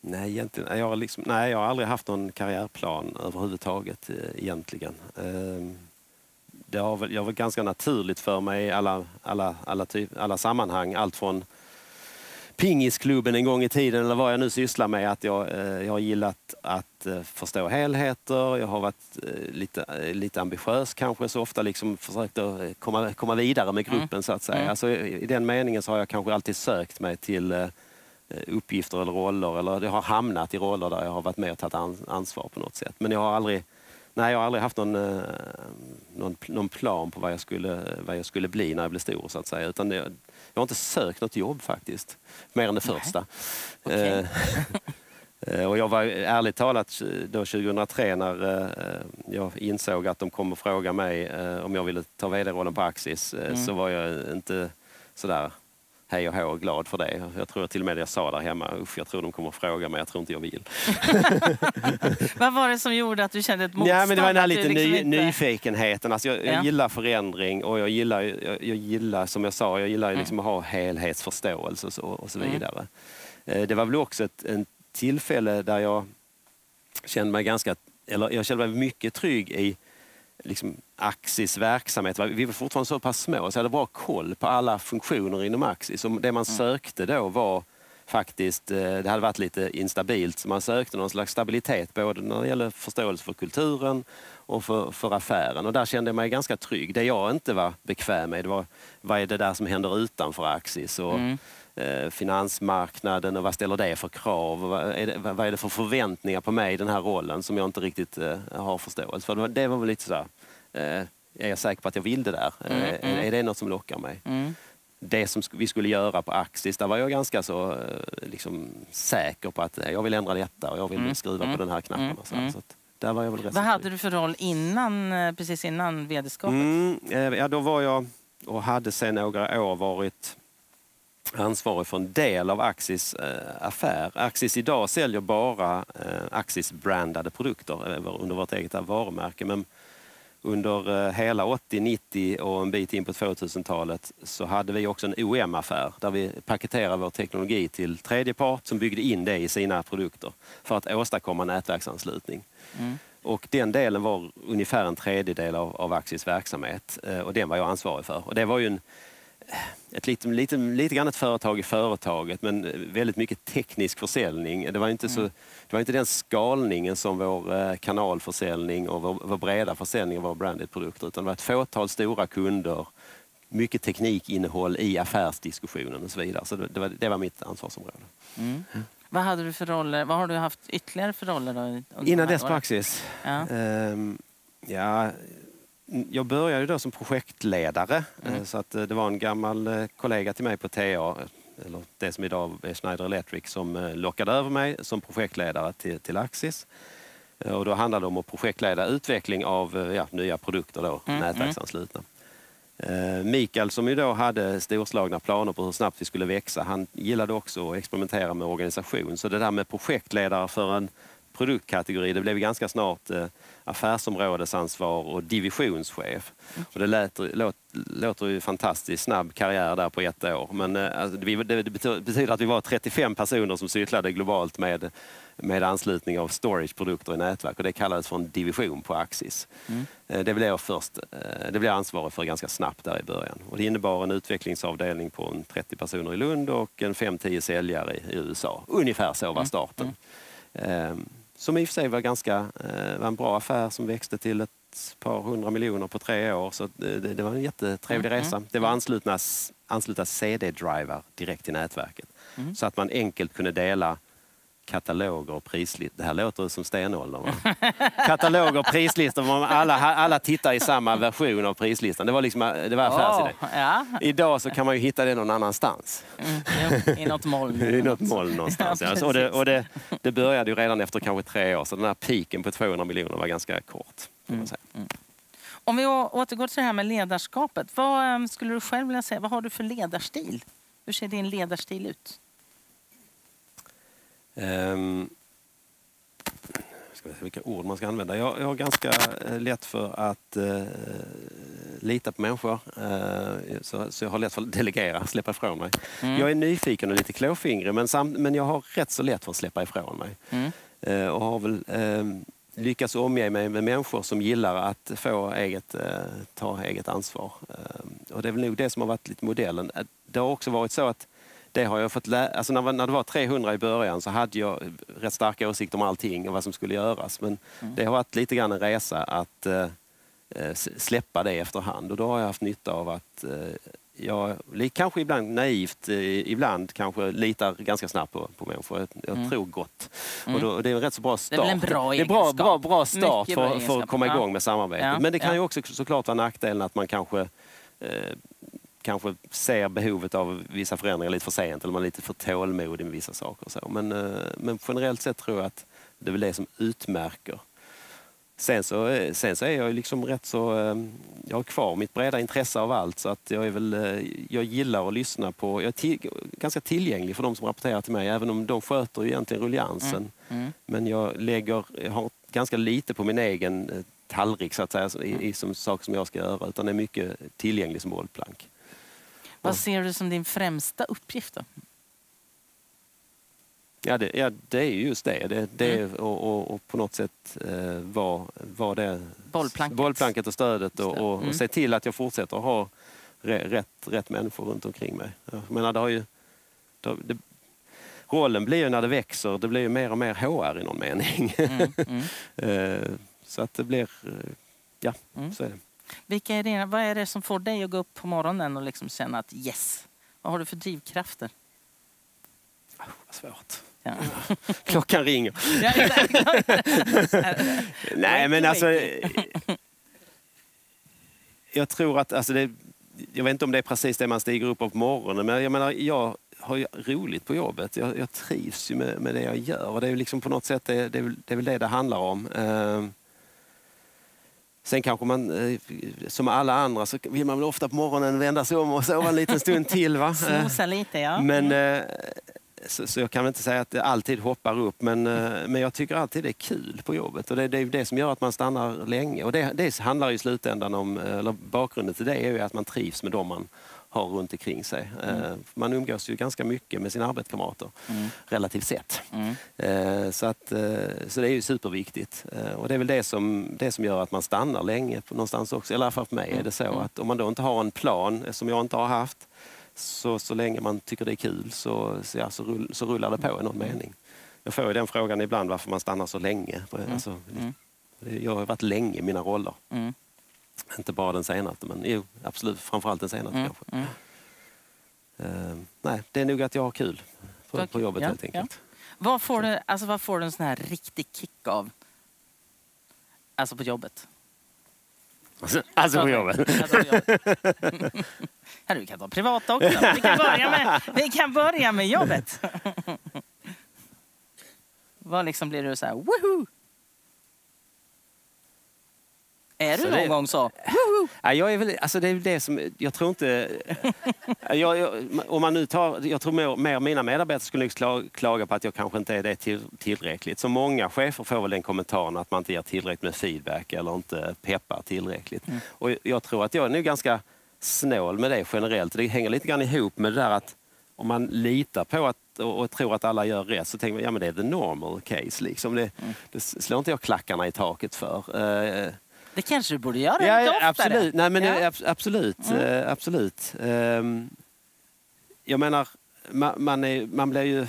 Nej, egentligen, jag, liksom, nej, jag har aldrig haft någon karriärplan överhuvudtaget eh, egentligen. Ehm, det har väl, jag var ganska naturligt för mig i alla, alla, alla, typ, alla sammanhang. Allt från pingisklubben en gång i tiden eller vad jag nu sysslar med. Att jag, eh, jag har gillat att eh, förstå helheter. Jag har varit lite, lite ambitiös kanske så ofta liksom försökt att komma, komma vidare med gruppen mm. så att säga. Mm. Alltså, I den meningen så har jag kanske alltid sökt mig till uppgifter eller roller eller jag har hamnat i roller där jag har varit med och tagit ansvar på något sätt. Men jag har aldrig, nej, jag har aldrig haft någon, eh, någon, någon, plan på vad jag, skulle, vad jag skulle bli när jag blev stor så att säga. Utan jag, jag har inte sökt något jobb faktiskt, mer än det första. Okay. Eh, och jag var ärligt talat då 2003 när jag insåg att de kom och frågade mig om jag ville ta vd-rollen på Axis mm. så var jag inte sådär hej och hå glad för det. Jag tror till och med jag sa där hemma, usch jag tror de kommer att fråga mig, jag tror inte jag vill. Vad var det som gjorde att du kände ett motstånd? Ja, men det var den här lite liksom ny, inte... nyfikenheten. Alltså jag, jag gillar förändring och jag gillar, jag, jag gillar som jag sa, jag gillar mm. liksom att ha helhetsförståelse och så, och så mm. vidare. Mm. Det var väl också ett en tillfälle där jag kände mig ganska, eller jag kände mig mycket trygg i liksom, Axis verksamhet. Vi var fortfarande så pass små så jag hade bra koll på alla funktioner inom Axis. Och det man mm. sökte då var faktiskt, eh, det hade varit lite instabilt. Så man sökte någon slags stabilitet både när det gäller förståelse för kulturen och för, för affären. Och där kände jag mig ganska trygg. Det jag inte var bekväm med det var vad är det där som händer utanför Axis och mm. Eh, finansmarknaden och vad ställer det för krav? Vad är, det, vad är det för förväntningar på mig i den här rollen som jag inte riktigt eh, har förståelse för? Det var väl lite så här, eh, är jag säker på att jag vill det där? Mm, mm. Är, är det något som lockar mig? Mm det som vi skulle göra på Axis, där var jag ganska så liksom, säker på att jag vill ändra detta och jag vill mm. skruva mm. på den här knappen. Mm. Så, mm. så där var jag väl Vad hade du för roll innan, precis innan vd-skapet? Mm, ja, då var jag och hade sedan några år varit ansvarig för en del av Axis eh, affär. Axis idag säljer bara eh, Axis-brandade produkter under vårt eget varumärke. Men under eh, hela 80, 90 och en bit in på 2000-talet så hade vi också en OEM-affär där vi paketerade vår teknologi till tredje part som byggde in det i sina produkter för att åstadkomma nätverksanslutning. Mm. Och den delen var ungefär en tredjedel av, av Axis verksamhet eh, och den var jag ansvarig för. Och det var ju en, ett lite, lite, lite grann ett företag i företaget men väldigt mycket teknisk försäljning. Det var inte, så, mm. det var inte den skalningen som vår eh, kanalförsäljning och vår, vår breda försäljning av våra branded produkter utan det var ett fåtal stora kunder, mycket teknikinnehåll i affärsdiskussionen och så vidare. Så det, var, det var mitt ansvarsområde. Mm. Mm. Vad hade du för roller? Vad har du haft ytterligare för roller? Då, Innan dess Praxis? Ja. Um, ja, jag började då som projektledare. Mm. Eh, så att eh, det var en gammal eh, kollega till mig på TA, eller det som idag är Schneider Electric, som lockade över mig som projektledare till, till Axis. Och då handlade det om att projektleda utveckling av ja, nya produkter, då, mm. nätverksanslutna. Mikael som ju då hade storslagna planer på hur snabbt vi skulle växa, han gillade också att experimentera med organisation. Så det där med projektledare för en produktkategori. Det blev ganska snart eh, affärsområdesansvar och divisionschef. Och det lät, låt, låter ju fantastiskt snabb karriär där på ett år. Men eh, alltså, det, det betyder att vi var 35 personer som cyklade globalt med, med anslutning av storageprodukter i nätverk och det kallades för en division på Axis. Mm. Eh, det blev jag först, det blev jag ansvarig för ganska snabbt där i början. Och det innebar en utvecklingsavdelning på en 30 personer i Lund och en 5-10 säljare i, USA. Ungefär så var mm. starten. Mm. Mm. Som i och för sig var, ganska, eh, var en bra affär som växte till ett par hundra miljoner på tre år. Så det, det var en jättetrevlig mm. resa. Det var anslutna, anslutna CD-drivar direkt till nätverket. Mm. Så att man enkelt kunde dela kataloger och prislistor. Det här låter som stenåldern. Va? kataloger och prislistor. Alla, alla tittar i samma version av prislistan. Det var, liksom, det var affärsidé. Oh, ja. Idag så kan man ju hitta det någon annanstans. Mm, I något moln. I något moln någonstans. ja, och det, och det, det, började ju redan efter kanske tre år, så den här piken på 200 miljoner var ganska kort. Mm. Mm. Om vi återgår till det här med ledarskapet. Vad ehm, skulle du själv vilja säga, vad har du för ledarstil? Hur ser din ledarstil ut? Um, ska se vilka ord man ska använda. Jag, jag har ganska eh, lätt för att uh, lita på människor. Uh, så, så, jag har lätt för att delegera, släppa ifrån mig. Mm. Jag är nyfiken och lite klåfingrig men, sam, men jag har rätt så lätt för att släppa ifrån mig. Mm. Uh, och har väl um, lyckats omge mig med människor som gillar att få eget, ta eget ansvar. Ehm, och det är väl nog det som har varit lite modellen. Det har också varit så att det har jag fått lä- alltså när, när det var 300 i början så hade jag rätt starka åsikter om allting och vad som skulle göras. Men mm. det har varit lite grann en resa att eh, eh släppa det efterhand och då har jag haft nytta av att eh, jag, kanske ibland naivt, eh, ibland kanske litar ganska snabbt på, på människor. Jag, mm. tror gott. Mm. Och då, det är en rätt så bra start. Det är en bra Det är bra, bra, bra start för, för, att komma igång med samarbetet. Ja. Men det kan ja. ju också såklart vara nackdelen att man kanske eh, kanske ser behovet av vissa förändringar lite för sent eller man är lite för tålmodig med vissa saker. Och så. Men, eh, men generellt sett tror jag att det är väl det som utmärker. Sen så, eh, sen så är jag liksom rätt så... Eh, jag har kvar mitt breda intresse av allt så att jag är väl... Jag gillar att lyssna på... Jag är till, ganska tillgänglig för de som rapporterar till mig även om de sköter egentligen rulliansen. Mm. Mm. Men jag lägger... Jag har ganska lite på min egen tallrik så att säga i, i som saker som jag ska göra utan är mycket tillgänglig som bollplank. Vad ser du som din främsta uppgift då? Ja, det, ja, det är just det. Det, det mm. och, och, och, på något sätt eh, vara var det bollplanket. bollplanket och stödet och, och, mm. och se till att jag fortsätter att ha rätt, rätt människor runt omkring mig. Jag menar, det har ju, det, rollen blir ju när det växer, det blir ju mer och mer HR i någon mening. Mm, mm. Eh, så att det blir, eh, ja, Mm. så är det. Vilka är det, vad är det som får dig att gå upp på morgonen och liksom känna att yes? Vad har du för drivkrafter? Vad svårt. Ja. Klockan ringer. Nej, men alltså... eh, Jag tror att, alltså det, jag vet inte om det är precis det man stiger upp på morgonen, men jag menar, jag har ju roligt på jobbet. Jag, jag trivs ju med, med det jag gör och det är liksom på något sätt det, det, det är väl det det handlar om. Sen kanske man, eh, som alla andra, så vill man väl ofta på morgonen vända sig om och sova en liten stund till. Va? Eh, Snosa lite, ja. Men, eh, så, så jag kan väl inte säga att det alltid hoppar upp, men, men jag tycker alltid det är kul på jobbet. Och det, det är det som gör att man stannar länge. Och det, det handlar i slutändan om, eller bakgrunden till det är ju att man trivs med dem man har runt omkring sig. Eh, Man umgås ju ganska mycket med sina arbetskamrater, Mm. relativt sett. Mm. Eh, Så, att, eh, så det är ju superviktigt. Och det är väl det som, det som gör att man stannar länge någonstans också. Eller i alla fall för mig är det så att om man då inte har en plan, som jag inte har haft, så, så länge man tycker det är kul så, så, ja, så, rull, så rullar det på i någon mening. Jag får ju den frågan ibland varför man stannar så länge. Alltså, Mm. det- Jag har varit länge i mina roller. Inte bara den senaste, men jo, absolut framförallt den senaste Mm. kanske. Mm. Eh, nej, det är nog att jag har kul på, på jobbet ja, helt enkelt. Vad, får du, alltså, vad får du en sån här riktig kick av? Alltså på jobbet. Alltså, alltså på jobbet. Alltså på jobbet. Ja, du kan ta privat också. Vi kan börja med, vi kan börja med jobbet. Vad liksom blir du så här, woho! Är du Så någon det- gång så? Ja, jag är väl, alltså det är det som, jag tror inte... jag, jag, om man nu tar, jag tror mer, mer mina medarbetare skulle klaga på att jag kanske inte är det till, tillräckligt. Så många chefer får väl den kommentaren att man inte ger tillräckligt med feedback eller inte peppar tillräckligt. Och jag tror att jag är nog ganska snål med det generellt. Det hänger lite grann ihop med det där att om man litar på att, och, och tror att alla gör rätt så tänker man ja men det är the normal case. Liksom. Det, det slår inte jag klackarna i taket för. Eh, Det kanske du borde göra Ja, lite oftare. absolut. Nej, men, Ja. eh, abs- absolut. eh, absolut. Ehm, jag menar, man, man, är, man blir ju...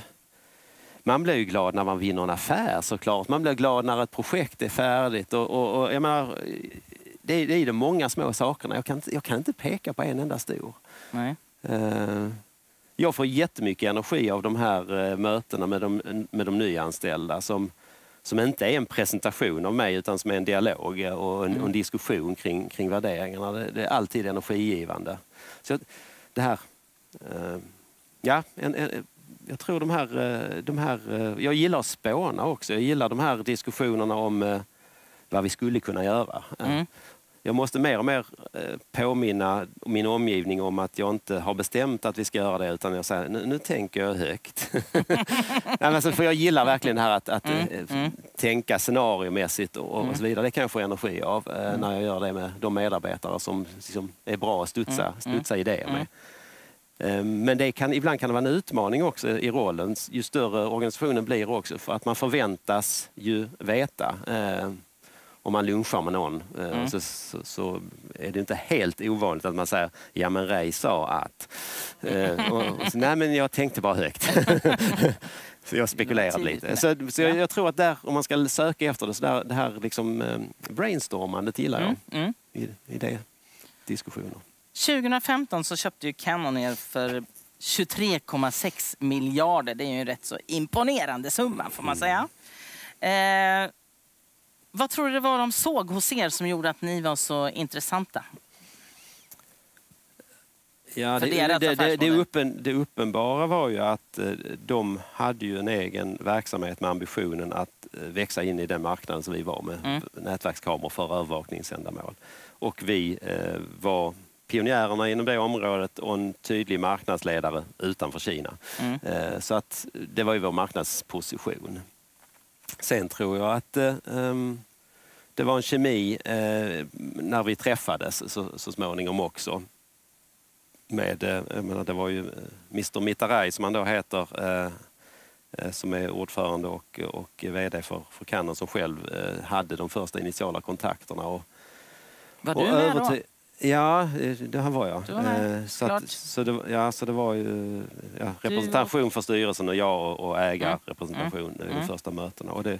Man blir ju glad när man vinner en affär såklart. Man blir glad när ett projekt är färdigt. Och, och, och jag menar, det, är, det är de många små sakerna. Jag kan, jag kan inte peka på en enda stor. Nej. Eh, Jag får jättemycket energi av de här eh, mötena med de, med de nyanställda som, som inte är en presentation av mig utan som är en dialog och en, och en diskussion kring, kring värderingarna. Det, det är alltid energigivande. Så det här... eh, Ja, en, en, jag tror de här, eh, de här... eh, Jag gillar att spåna också. Jag gillar de här diskussionerna om eh, vad vi skulle kunna göra. Mm. Jag måste mer och mer eh, påminna min omgivning om att jag inte har bestämt att vi ska göra det utan jag säger nu, nu tänker jag högt. Alltså, för jag gillar verkligen det här att, att Mm, eh, mm. tänka scenariomässigt och, och så vidare. Det kan jag få energi av eh, när jag gör det med de medarbetare som liksom, är bra att studsa, Mm, studsa idéer med. Men det kan, ibland kan det vara en utmaning också i rollen, ju större organisationen blir också, för att man förväntas ju veta. Om man lunchar med någon eh, Mm. så, så, så är det inte helt ovanligt att man säger ja men Ray sa att. Eh, och, och så, Nej men jag tänkte bara högt. så jag spekulerade lite. Så, så jag, jag tror att där, om man ska söka efter det, så där, det här liksom, eh, brainstormandet gillar jag Mm. Mm. i, i det diskussioner. 2015 så köpte ju Canon er för 23,6 miljarder. Det är ju en rätt så imponerande summa får man säga. Eh, vad tror du det var de såg hos er som gjorde att ni var så intressanta? Ja, det, det, det, det, uppen, det uppenbara var ju att eh, de hade ju en egen verksamhet med ambitionen att eh, växa in i den marknaden som vi var med Mm. nätverkskameror för övervakningsändamål. Och vi eh, var pionjärerna inom det området och en tydlig marknadsledare utanför Kina. Mm. Så att det var ju vår marknadsposition. Sen tror jag att eh, ehm, det var en kemi eh, när vi träffades så, så småningom också med, eh, jag menar, det var ju Mr Mitaray som han då heter, som är ordförande och, och VD för, för Canon som själv hade de första initiala kontakterna. Och, Var och du med då? Ja, eh, det här var jag. Du var med, Eh, så, att, så, det, ja, så det var ju ja, representation för styrelsen och jag och, och ägarrepresentation i de första mötena. Och det,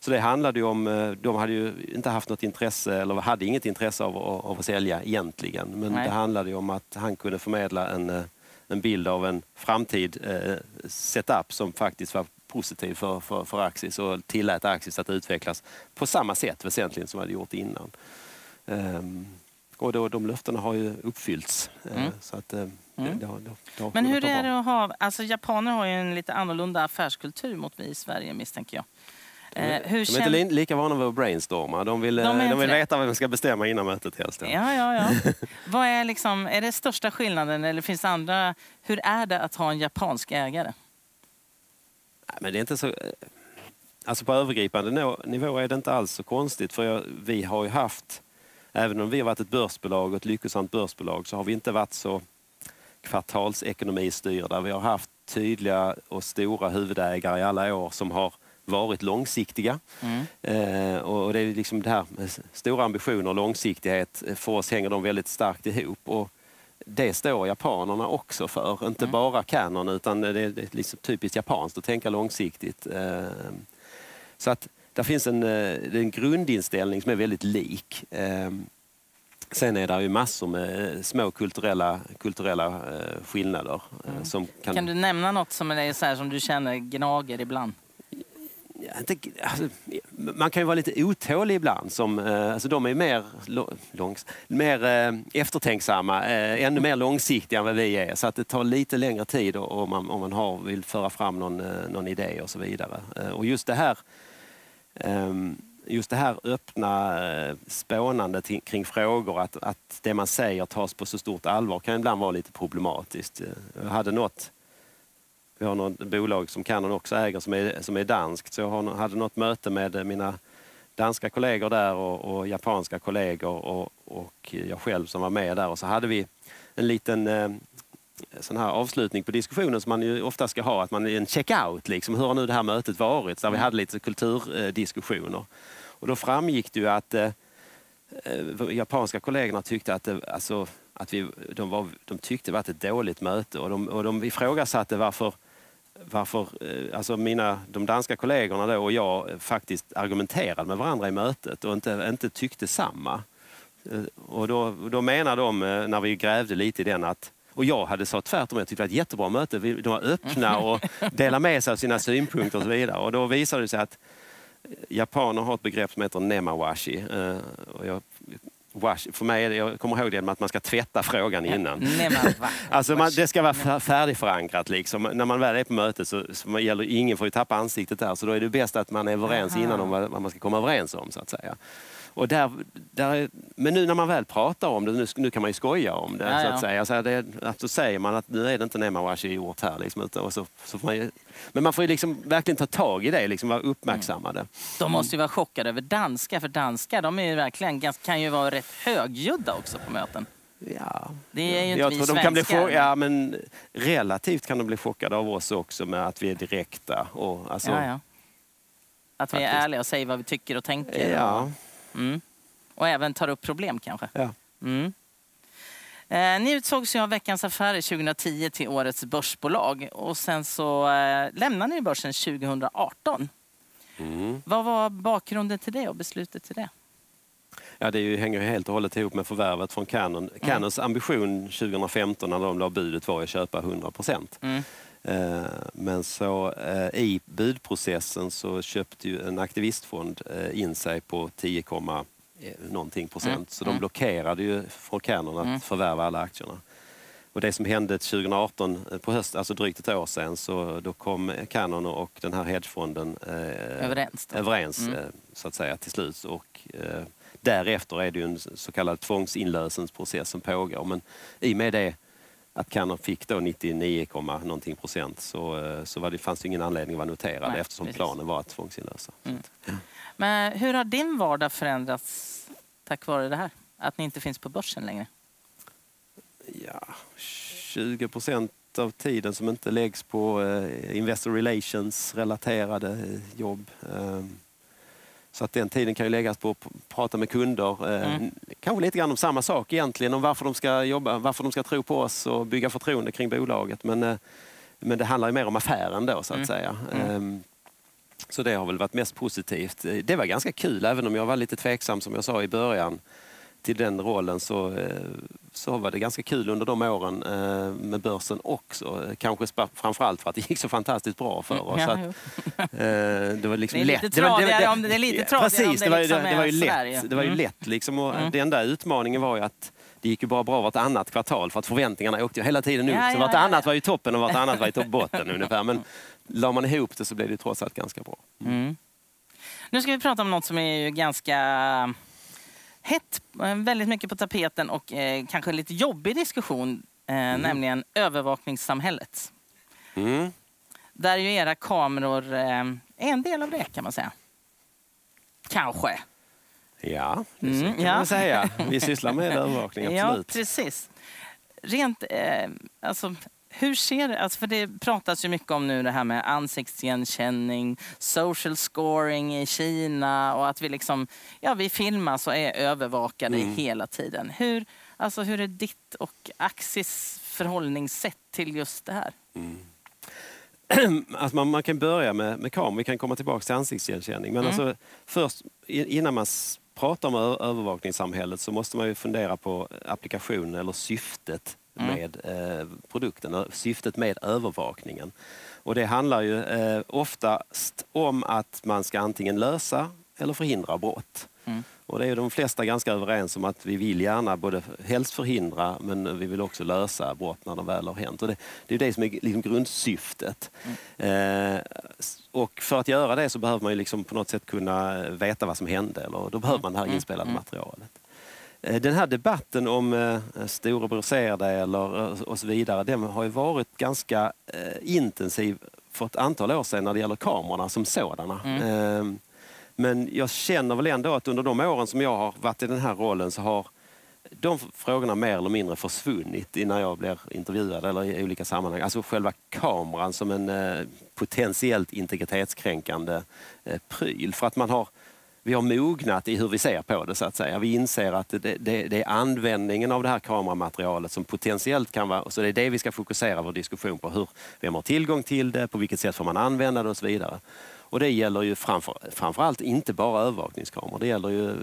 så det handlade om, eh, de hade ju inte haft något intresse, eller hade inget intresse av, av, att sälja egentligen. Men Nej. det handlade om att han kunde förmedla en, en bild av en framtid eh, setup som faktiskt var positiv för, för, för Axis och tillät Axis att utvecklas på samma sätt väsentligen som vi hade gjort innan. Ehm, och då, de löftena har ju uppfyllts. Eh, Mm. Så att, eh, det, det, har- det, det har Men hur är det att ha... Alltså japaner har ju en lite annorlunda affärskultur mot vi i Sverige misstänker jag. Eh, hur De är inte li- lika vana vid att brainstorma. De vill, De de är inte vill veta vad de ska bestämma innan mötet helst. Ja. Ja, ja. Vad är, liksom, är det största skillnaden eller finns det andra? Hur är det att ha en japansk ägare? Nej, Men det är inte så... eh, Alltså på övergripande nivå är det inte alls så konstigt. För jag, vi har ju haft, även om vi har varit ett börsbolag ett lyckosamt börsbolag, så har vi inte varit så kvartalsekonomistyrda. Vi har haft tydliga och stora huvudägare i alla år som har varit långsiktiga. Mm. Eh, och det är liksom det här med stora ambitioner och långsiktighet. För oss hänger de väldigt starkt ihop. Och det står japanerna också för. Inte bara Canon utan det är, det är liksom typiskt japanskt att tänka långsiktigt. Eh, så att där finns en, eh, en grundinställning som är väldigt lik. Eh, Sen är det ju massor med eh, små kulturella, kulturella eh, skillnader. eh, Som kan, Kan du nämna något som, är så här, som du känner gnager ibland? Alltså, man kan ju vara lite otålig ibland. Som, alltså de är mer, långs, mer eftertänksamma, ännu mer långsiktiga än vad vi är. Så att det tar lite längre tid om man, om man har, vill föra fram någon, någon idé och så vidare. Och just det här ehm, Ehm, just det här öppna eh, spånandet kring frågor, att, att det man säger tas på så stort allvar kan ibland vara lite problematiskt. Eh, jag hade något vi har något bolag som Canon också äger som är, som är danskt. Så jag hade något möte med eh, mina danska kollegor där och, och japanska kollegor och, och jag själv som var med där. Och så hade vi en liten eh, sån här avslutning på diskussionen som man ju ofta ska ha, att man är en check-out. Liksom. Hur har nu det här mötet varit? Där vi hade lite kulturdiskussioner. Och då framgick det ju att eh, eh, japanska kollegorna tyckte att, det, alltså, att vi, de, var, de tyckte det var ett dåligt möte och de, och de ifrågasatte varför varför eh, alltså mina, de danska kollegorna då och jag eh, faktiskt argumenterade med varandra i mötet och inte, inte tyckte samma. Och då, då menar de, när vi grävde lite i den, att och jag hade sagt tvärtom, jag tyckte det var ett jättebra möte. De var öppna och delade med sig av sina synpunkter och så vidare. Och då visade det sig att japaner har ett begrepp som heter nemawashi. Eh, Och jag, washi, för mig det, jag kommer ihåg det med att man ska tvätta frågan innan. Alltså man, det ska vara fär- färdigförankrat. Liksom. När man väl är på mötet så, så gäller ingen får ju tappa ansiktet där. Så då är det bäst att man är överens innan om vad, vad man ska komma överens om. så att säga. Och där, där är, men nu när man väl pratar om det, nu, nu kan man ju skoja om det. Ja, så att säga. Så det, att då säger man att nu är det inte nemawashi gjort här. Liksom, utan, och så, så man ju, men man får ju liksom verkligen ta tag i det, liksom, vara uppmärksammade. De måste ju vara chockade över danska, för danskar de är ju verkligen, kan ju vara rätt högljudda också på möten. Ja. Det är ju inte Jag vi tror de kan bli svenskar. chock, ja, men relativt kan de bli chockade av oss också med att vi är direkta. Och, alltså, Ja, ja. Att vi är ärliga och säger vad vi tycker och tänker. ja, Mm. Och även tar upp problem kanske. ja. Mm. Eh, ni utsågs ju av Veckans Affärer 2010 till årets börsbolag och sen så eh, lämnade ni börsen 2018. Mm. Vad var bakgrunden till det och beslutet till det? Ja, det är ju, hänger ju helt och hållet ihop med förvärvet från Canon. Canons ambition 2015 när de la budet var att köpa 100 procent. Mm. Eh, Men så eh, i budprocessen så köpte ju en aktivistfond eh, in sig på 10, eh, någonting procent. Mm. Så de Mm. blockerade ju från Canon att Mm. förvärva alla aktierna. Och det som hände 2018 eh, på hösten, alltså drygt ett år sedan, så då kom Canon och den här hedgefonden eh, Överens överens Mm. eh, så att säga till slut. Och, eh, därefter är det en så kallad tvångsinlösensprocess som pågår. Men i och med det att Canon fick då 99, komma någonting procent så, eh, så var det, fanns det ingen anledning att vara noterad Nej, eftersom precis. planen var att tvångsinlösa. Mm. Men hur har din vardag förändrats tack vare det här? Att ni inte finns på börsen längre? Ja, 20 procent av tiden som inte läggs på eh, Investor Relations-relaterade jobb. Så att den tiden kan ju läggas på att prata med kunder. Eh, Mm. kanske lite grann om samma sak egentligen, om varför de ska jobba, varför de ska tro på oss och bygga förtroende kring bolaget. Men, eh, men det handlar ju mer om affären då så att mm. säga. Mm. Ehm, så det har väl varit mest positivt. Det var ganska kul, även om jag var lite tveksam som jag sa i början till den rollen så, eh, så var det ganska kul under de åren eh, med börsen också. Kanske framförallt för att det gick så fantastiskt bra för oss. Ja, att, eh, det var liksom det är lite tradigare om det, är lite tradigare Precis, om det, det, var, liksom det, det var ju lätt. Det var ju mm. lätt liksom, och mm. Den enda utmaningen var ju att det gick ju bara bra vartannat kvartal för att förväntningarna åkte hela tiden upp. Ja, så vartannat ja, var ju toppen och vartannat var i botten ungefär. Men la man ihop det så blev det trots allt ganska bra. Mm. Nu ska vi prata om något som är ganska hett, eh, väldigt mycket på tapeten och eh, kanske lite jobbig diskussion, eh, mm. nämligen övervakningssamhället. Mm. Där ju era kameror eh, är en del av det kan man säga. Kanske. Ja, det mm, kan ja. man säga. Vi sysslar med övervakning, absolut. Ja, precis. Rent, eh, alltså, hur ser det, alltså för det pratas ju mycket om nu det här med ansiktsigenkänning, social scoring i Kina och att vi liksom, ja vi filmas och är övervakade mm. hela tiden. Hur, alltså hur är ditt och Axis förhållningssätt till just det här? Mm. Alltså man, man, kan börja med, med kameran, vi kan komma tillbaka till ansiktsigenkänning. Men mm. alltså, först innan man pratar om övervakningssamhället så måste man ju fundera på applikationen eller syftet mm. med eh, produkten, syftet med övervakningen. Och det handlar ju eh, oftast om att man ska antingen lösa eller förhindra brott. Mm. Och det är de flesta ganska överens om att vi vill gärna både helst förhindra men vi vill också lösa brott när de väl har hänt. Och det, det är det som är liksom grundsyftet. Mm. Eh, och för att göra det så behöver man ju liksom på något sätt kunna veta vad som hände. Eller då behöver man det här mm. inspelade mm. materialet. Eh, den här debatten om eh, storebror ser dig eller, eh, och så vidare, den har ju varit ganska intensiv för ett antal år sedan när det gäller kamerorna som sådana. Mm. Eh, men jag känner väl ändå att under de åren som jag har varit i den här rollen så har de frågorna mer eller mindre försvunnit innan jag blir intervjuad eller i olika sammanhang. Alltså själva kameran som en potentiellt integritetskränkande pryl. För att man har vi har mognat i hur vi ser på det så att säga. Vi inser att det, det, det, är användningen av det här kameramaterialet som potentiellt kan vara, så det är det vi ska fokusera vår diskussion på. Hur, vem har tillgång till det, på vilket sätt får man använda det och så vidare. Och det gäller ju framför, framförallt inte bara övervakningskameror. Det gäller ju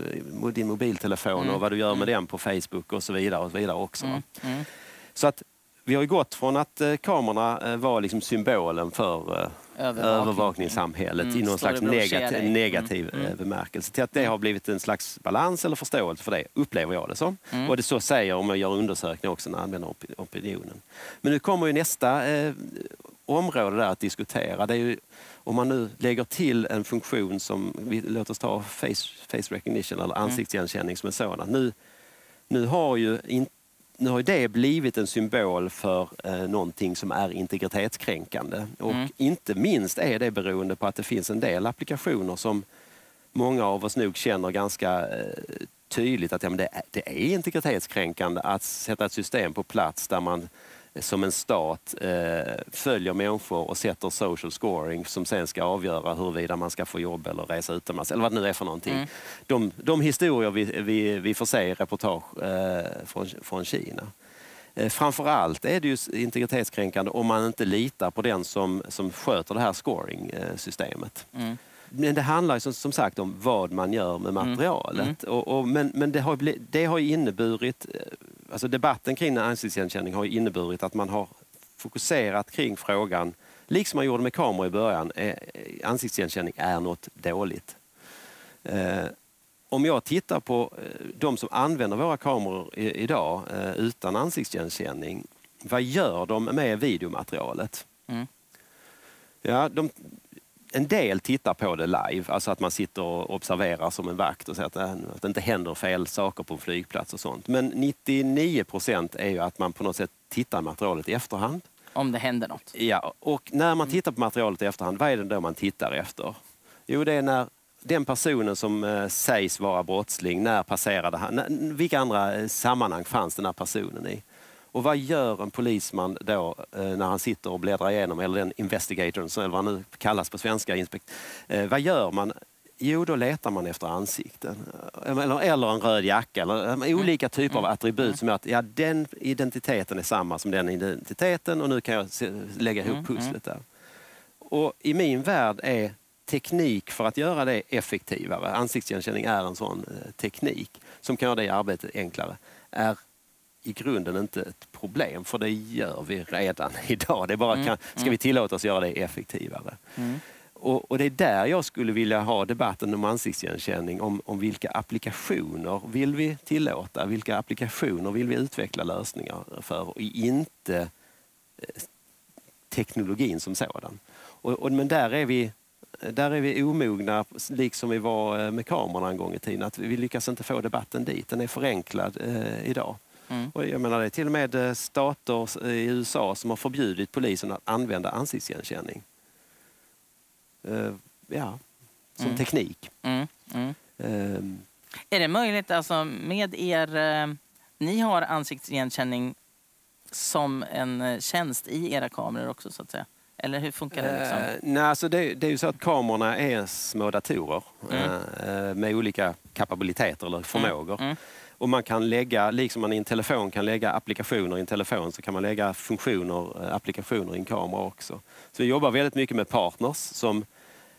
din mobiltelefon mm. och vad du gör med mm. den på Facebook och så vidare, och så vidare också. Mm. Mm. Så att vi har ju gått från att eh, kamerorna eh, var liksom symbolen för eh, Övervakning. övervakningssamhället mm. i någon slags negativ, negativ mm. mm. bemärkelse till att det har blivit en slags balans eller förståelse för det, upplever jag det som. Mm. Och det så säger om jag gör undersökningar också när jag använder opinionen. Men nu kommer ju nästa eh, område där att diskutera. Det är ju, om man nu lägger till en funktion som, vi, låt oss ta face, face recognition eller mm. ansiktsigenkänning som en sådan. Nu, nu har ju inte nu har det blivit en symbol för eh, någonting som är integritetskränkande. Och mm. inte minst är det beroende på att det finns en del applikationer som många av oss nog känner ganska eh, tydligt att ja, men det, det är integritetskränkande att sätta ett system på plats där man som en stat eh, följer människor och sätter social scoring som sen ska avgöra huruvida man ska få jobb eller resa utomlands eller vad det nu är för någonting. Mm. De, de historier vi, vi, vi får se i reportage eh, från, från Kina. Eh, framförallt är det ju integritetskränkande om man inte litar på den som, som sköter det här scoring-systemet. Mm. Men det handlar som, som, sagt om vad man gör med mm. materialet. Mm. Och, och, men men det, har, det har inneburit eh, alltså debatten kring ansiktsigenkänning har inneburit att man har fokuserat kring frågan, liksom man gjorde med kameror i början, är, ansiktsigenkänning är något dåligt. Eh, om jag tittar på eh, de som använder våra kameror i, idag eh, utan ansiktsigenkänning, vad gör de med videomaterialet? Mm. Ja, de, en del tittar på det live, alltså att man sitter och observerar som en vakt och ser att, att det inte händer fel saker på en flygplats och sånt. Men 99 procent är ju att man på något sätt tittar materialet i efterhand. Om det händer något? Ja, och när man tittar på materialet i efterhand, vad är det då man tittar efter? Jo, det är när den personen som eh, sägs vara brottsling, när passerade han? Vilka andra eh, sammanhang fanns den här personen i? Och vad gör en polisman då eh, när han sitter och bläddrar igenom, eller den investigatorn, eller vad han nu kallas på svenska, eh, vad gör man Jo, då letar man efter ansikten. Eller, eller en röd jacka. Eller mm. olika typer av attribut mm. som gör att ja, den identiteten är samma som den identiteten och nu kan jag lägga ihop mm, pusslet där. Och i min värld är teknik för att göra det effektivare, ansiktsigenkänning är en sån eh, teknik som kan göra det arbetet enklare, är i grunden inte ett problem för det gör vi redan idag. Det är bara, kan, ska vi tillåta oss göra det effektivare? Mm. Och, och, det är där jag skulle vilja ha debatten om ansiktsigenkänning, om, om vilka applikationer vill vi tillåta? Vilka applikationer vill vi utveckla lösningar för? Och inte eh, teknologin som sådan. Och, och, men där är, vi, där är vi omogna, liksom vi var eh, med kamerorna en gång i tiden. Att vi lyckas inte få debatten dit. Den är förenklad eh, idag. Mm. Och jag menar, det är till och med eh, stater i USA som har förbjudit polisen att använda ansiktsigenkänning eh, ja, som mm. teknik. Mm. Um. är det möjligt, alltså med er... Eh, ni har ansiktsigenkänning som en tjänst i era kameror också så att säga? Eller hur funkar det? Liksom? Uh, nej, alltså det, det, är ju så att kamerorna är små datorer mm. uh, med olika kapabiliteter eller förmågor. Mm. Mm. Och man kan lägga, liksom man i en telefon kan lägga applikationer i en telefon så kan man lägga funktioner, applikationer i en kamera också. Så vi jobbar väldigt mycket med partners som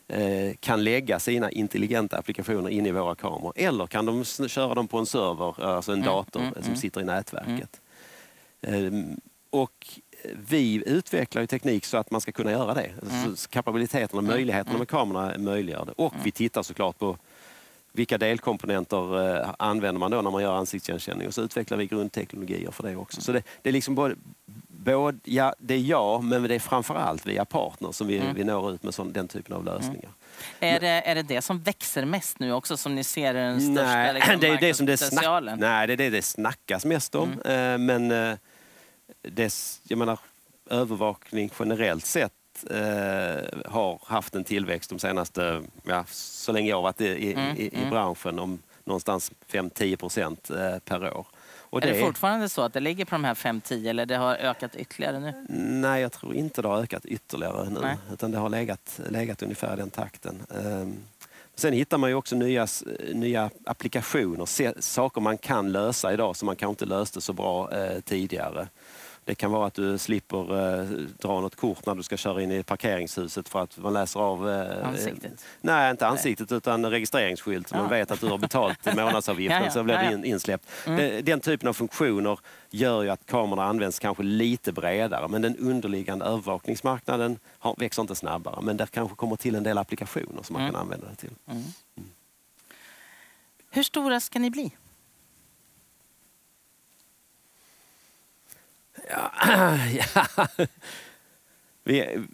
Eh, kan lägga sina intelligenta applikationer in i våra kameror. Eller kan de köra dem på en server, alltså en mm, dator mm, som mm. sitter i nätverket. Mm. Och vi utvecklar ju teknik så att man ska kunna göra det. Mm. Så kapabiliteten och mm, möjligheterna med kamerorna möjliggör det. Och vi tittar såklart på vilka delkomponenter eh, använder man då när man gör ansiktsigenkänning och så utvecklar vi grundteknologier för det också. Så det, det är liksom både, både, ja, det är jag, men det är framförallt via partners som vi, mm. vi når ut med sån, den typen av lösningar. Mm. Är, det, är det det som växer mest nu också, som ni ser är den största nej, liksom, det är det som det snack, Nej, det är det det snackas mest om. Mm. Eh, men eh, det, jag menar, övervakning generellt sett eh, har haft en tillväxt de senaste, ja, så länge jag har varit i, i, mm. i, i mm. branschen, om någonstans 5-10 procent eh, per år. Och är det, det fortfarande så att det ligger på de här 5-10 eller det har ökat ytterligare nu? Nej, jag tror inte det har ökat ytterligare nu. Nej. Utan det har legat, legat ungefär den takten. Um, sen hittar man ju också nya, nya applikationer, saker man kan lösa idag som man kanske inte löste så bra eh, tidigare. Det kan vara att du slipper eh, dra något kort när du ska köra in i parkeringshuset för att man läser av... Eh, ansiktet? nej, inte ansiktet nej. utan registreringsskylt. Ja. man vet att du har betalt månadsavgiften ja, ja. så blir ja, du insläppt. Mm. Den typen av funktioner gör ju att kamerorna används kanske lite bredare men den underliggande övervakningsmarknaden har, växer inte snabbare. Men där kanske kommer till en del applikationer som man mm. kan använda det till. Mm. mm. Hur stora ska ni bli? Ja, ja. Vi,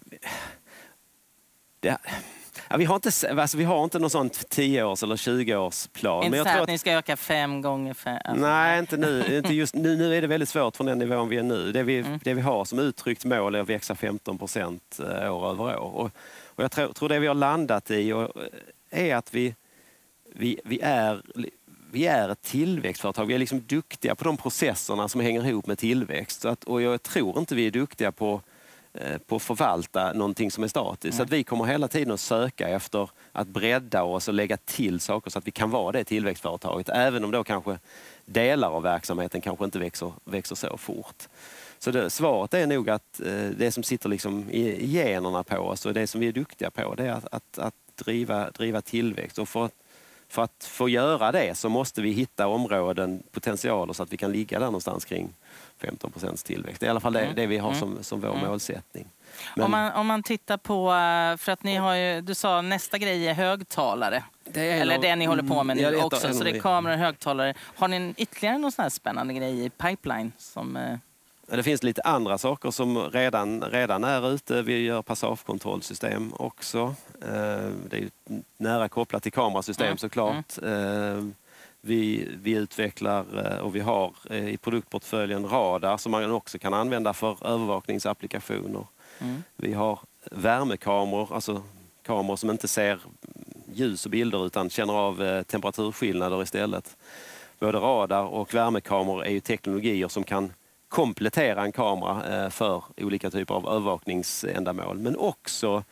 det, ja, vi, har inte, alltså, vi har inte någon sån 10-års eller 20-årsplan. Inte så att, att ni ska öka fem gånger fem? Alltså. Nej, inte nu. Inte just, nu. Nu är det väldigt svårt från den nivån vi är nu. Det vi, mm. det vi har som uttryckt mål är att växa 15 procent eh, år över år. Och, och jag tror, tror det vi har landat i och, är att vi, vi, vi är vi är ett tillväxtföretag. Vi är liksom duktiga på de processerna som hänger ihop med tillväxt. Att, och jag tror inte vi är duktiga på, eh, på att förvalta någonting som är statiskt. Så att vi kommer hela tiden att söka efter att bredda oss och lägga till saker så att vi kan vara det tillväxtföretaget. Även om då kanske delar av verksamheten kanske inte växer, växer så fort. Så det, svaret är nog att eh, det som sitter liksom i, i generna på oss och det som vi är duktiga på det är att, att, att driva, driva tillväxt. Och för att för att få göra det så måste vi hitta områden, potentialer så att vi kan ligga där någonstans kring 15 procents tillväxt. Det är i alla fall det, mm. det vi har mm. som, som vår mm. målsättning. Men, om, man, om man tittar på, eh, för att ni har ju, du sa nästa grej är högtalare. Det är Eller det ni håller på med nu också, så det är kameror och högtalare. Har ni ytterligare någon sån här spännande grej i pipeline? Som, eh, det finns lite andra saker som redan, redan är ute. Vi gör passagekontrollsystem också. Eh, det är nära kopplat till kamerasystem mm. såklart. Mm. Vi, vi utvecklar eh, och vi har i produktportföljen radar som man också kan använda för övervakningsapplikationer. Mm. Vi har värmekameror, alltså kameror som inte ser ljus och bilder utan känner av temperaturskillnader istället. Både radar och värmekameror är ju teknologier som kan komplettera en kamera eh, för olika typer av övervakningsändamål. Men också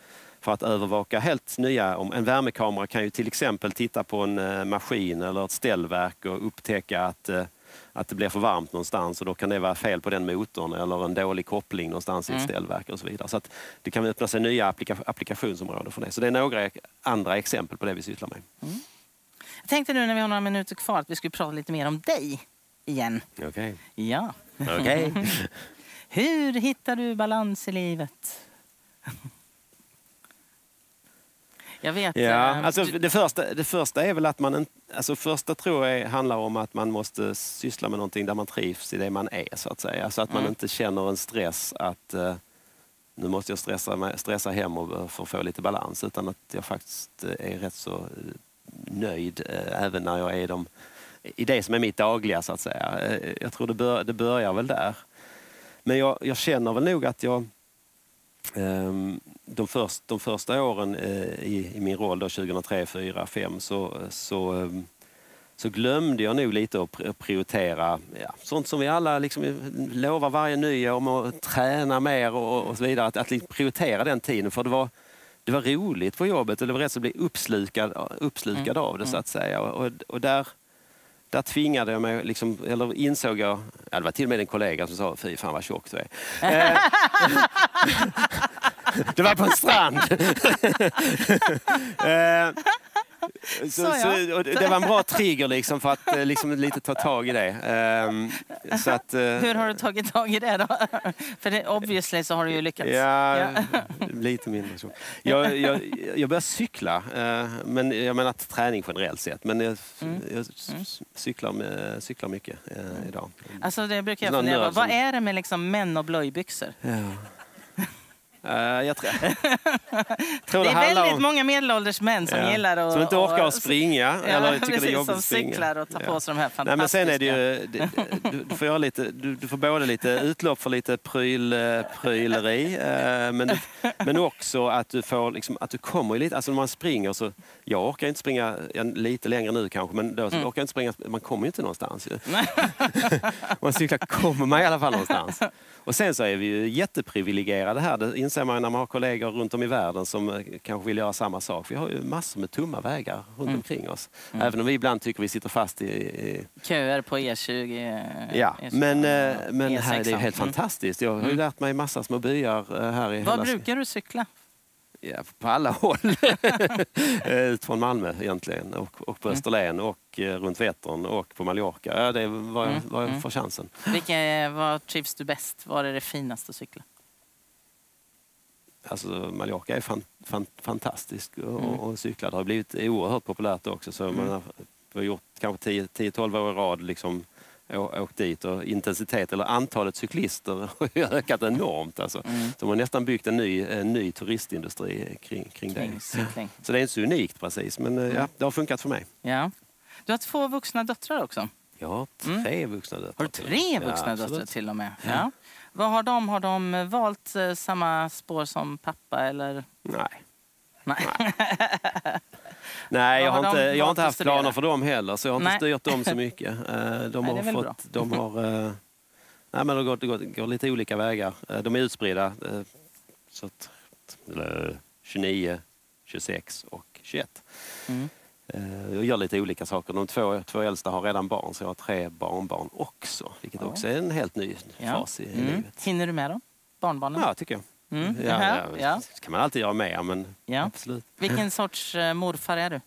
för att övervaka helt nya... Om en värmekamera kan ju till exempel titta på en eh, maskin eller ett ställverk och upptäcka att, eh, att det blir för varmt någonstans och då kan det vara fel på den motorn eller en dålig koppling någonstans i ett ställverk och så vidare. Så det kan öppna sig nya applika applikationsområden för det. Så det är några andra exempel på det vi sysslar med. Jag tänkte nu när vi har några minuter kvar att vi skulle prata lite mer om dig igen. Okej. Ja. Okej. Hur hittar du balans i livet? Jag vet... Ja, eh, alltså du- det, första, det första är väl att man... Alltså första tror jag handlar om att man måste syssla med någonting där man trivs i det man är så att säga. Så att man Mm. inte känner en stress att eh, nu måste jag stressa, stressa hem och, för att få lite balans. Utan att jag faktiskt eh, är rätt så eh, nöjd eh, även när jag är de, i det som är mitt dagliga så att säga. Eh, Jag tror det, bör, det börjar väl där. Men jag, jag känner väl nog att jag Ehm, de, först, de första åren eh, i, i min roll, då, 2003, 2004, 2005, så, så, ehm, så glömde jag nog lite att pr- prioritera ja, sånt som vi alla liksom lovar varje nyår om att träna mer och, och så vidare. Att, att liksom prioritera den tiden. För det var, det var roligt på jobbet och det var rätt så att bli uppslukad, uppslukad av det så att säga. Och, och där, där tvingade jag mig, liksom, eller insåg jag, ja, det var till och med en kollega som sa fy fan vad tjock du är. Eh, det var på en strand. Eh, så, Så, och det var en bra trigger liksom för att eh, liksom, lite ta tag i det. Ehm, så att, eh, Hur har du tagit tag i det då? För det, obviously så har du ju lyckats. Ja, Ja. lite mindre så. Jag, jag, jag började cykla, eh, men jag menar träning generellt sett. Men jag, Mm. jag s- cyklar, med, cyklar mycket eh, idag. Alltså det brukar jag fundera på. Vad är det med liksom män och blöjbyxor? Ja. Eh, jag tror, tror Det är handlar väldigt om- många medelålders män som Ja. gillar att... Som inte orkar och- att springa Ja, eller tycker det är precis, jobbigt som springa. cyklar och tar Ja. på sig de här Nej, men sen är det fantastiska... ju, det, du, du, får lite, du, du får både lite utlopp för lite pryl, eh, pryleri eh, men, men också att du får liksom, att du kommer lite, alltså när man springer så, jag orkar inte springa lite längre nu kanske men då Mm. orkar inte springa, man kommer ju inte någonstans ju. Man cyklar kommer man i alla fall någonstans. Och sen så är vi ju jätteprivilegierade här. Inser man när man har kollegor runt om i världen som eh, kanske vill göra samma sak. Vi har ju massor med tomma vägar runt Mm. omkring oss. Även om vi ibland tycker vi sitter fast i... i Köer på E20. eh, ja, E20, men, eh, och men här är det E6. helt Mm. fantastiskt. Jag har ju lärt mig massa små byar eh, här i Var hela... brukar du cykla? Ja, på alla håll. Eh, Ut från Malmö egentligen och, och på Österlen och eh, runt Vättern och på Mallorca. Ja, det är vad jag, jag får chansen. Vilka, vad trivs du bäst? Var är det finaste att cykla? Alltså Mallorca är fan, fan, fantastisk och, Mm. och cykla. Det har blivit oerhört populärt också. Så man har, har gjort kanske 10-12 år i rad liksom, åkt dit och intensitet eller antalet cyklister har ökat enormt. Alltså. Mm. Så man har nästan byggt en ny, en ny turistindustri kring, kring Kring det. cykling. Så det är inte så unikt precis men eh, ja, det har funkat för mig. Ja. Du har två vuxna döttrar också. Jag har tre vuxna döttrar. Mm. Har du tre vuxna Ja, döttrar till och med? Ja. Vad har de? Har de valt eh, samma spår som pappa eller? Nej. Nej. Nej, jag har, de inte, jag har inte haft planer för dem heller så jag har inte Nej. styrt dem så mycket. Eh, De Nej, har väl fått, bra. de har, eh, nej, men det går, går, går lite olika vägar. Eh, De är utspridda. eh, Så att, eller 29, 26 och 21. Mm. Eh, Jag gör lite olika saker. De två, två äldsta har redan barn så jag har tre barnbarn också. Vilket Ja. också är en helt ny Ja. fas i Mm. livet. Hinner du med dem? Barnbarnen? Ja, tycker jag. Mm. Ja, ja, ja. Det kan man alltid göra mer men absolut. Vilken sorts eh, morfar är du?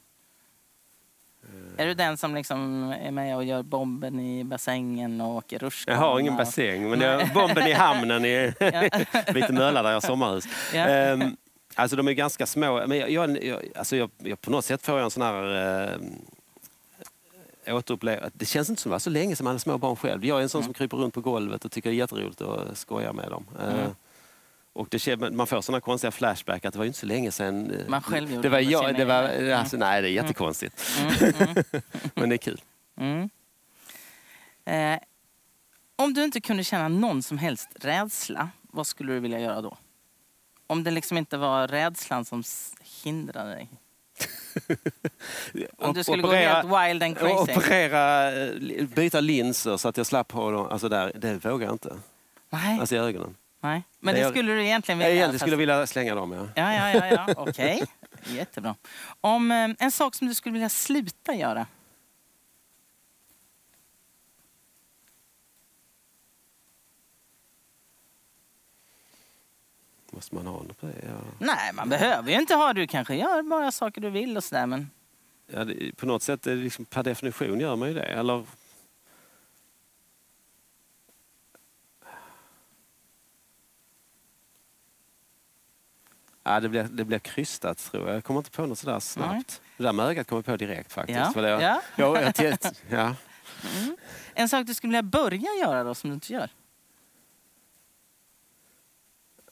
Är du den som liksom är med och gör bomben i bassängen och åker rutschkana? Jag har ingen bassäng, men jag, bomben i hamnen i Vita Mölla där jag har sommarhus. Ja. Alltså de är ganska små. Men jag, jag, jag, alltså jag, jag, på något sätt får jag en sån här äh, återupplevelse. Det känns inte som det var så länge som man hade små barn själv. Jag är en sån som kryper runt på golvet och tycker det är jätteroligt att skoja med dem. Eh, Mm. Och det, man får såna konstiga flashback att det var ju inte så länge sedan. eh, Man själv gjorde det var jag, det var, egna. alltså, Nej, det är jättekonstigt. Mm, mm, Men det är kul. mm. Eh, om du inte kunde känna någon som helst rädsla, vad skulle du vilja göra då? Om det liksom inte var rädslan som hindrade dig? Om du skulle gå helt wild and crazy? Operera, eh, byta linser så att jag slapp ha dem. Alltså där, det vågar jag inte. Nej, Alltså i ögonen. Nej, men det, Det skulle du egentligen Jag vilja? egentligen fast- skulle vilja slänga dem, ja. Ja, ja, ja, ja. okej. Jättebra. Om eh, en sak som du skulle vilja sluta göra? Måste man ha något på det? Ja. Nej, man behöver ju inte ha. Du kanske gör bara saker du vill och sådär, men... Ja, det, på något sätt, är det liksom, per definition gör man ju det. Eller... Ja, det, blir, det blir krystat tror jag. Jag kommer inte på något sådär snabbt. Det där med ögat kommer jag på direkt faktiskt. Ja, det, ja. ja, jag, jag, ja. En sak du skulle vilja börja göra då, som du inte gör?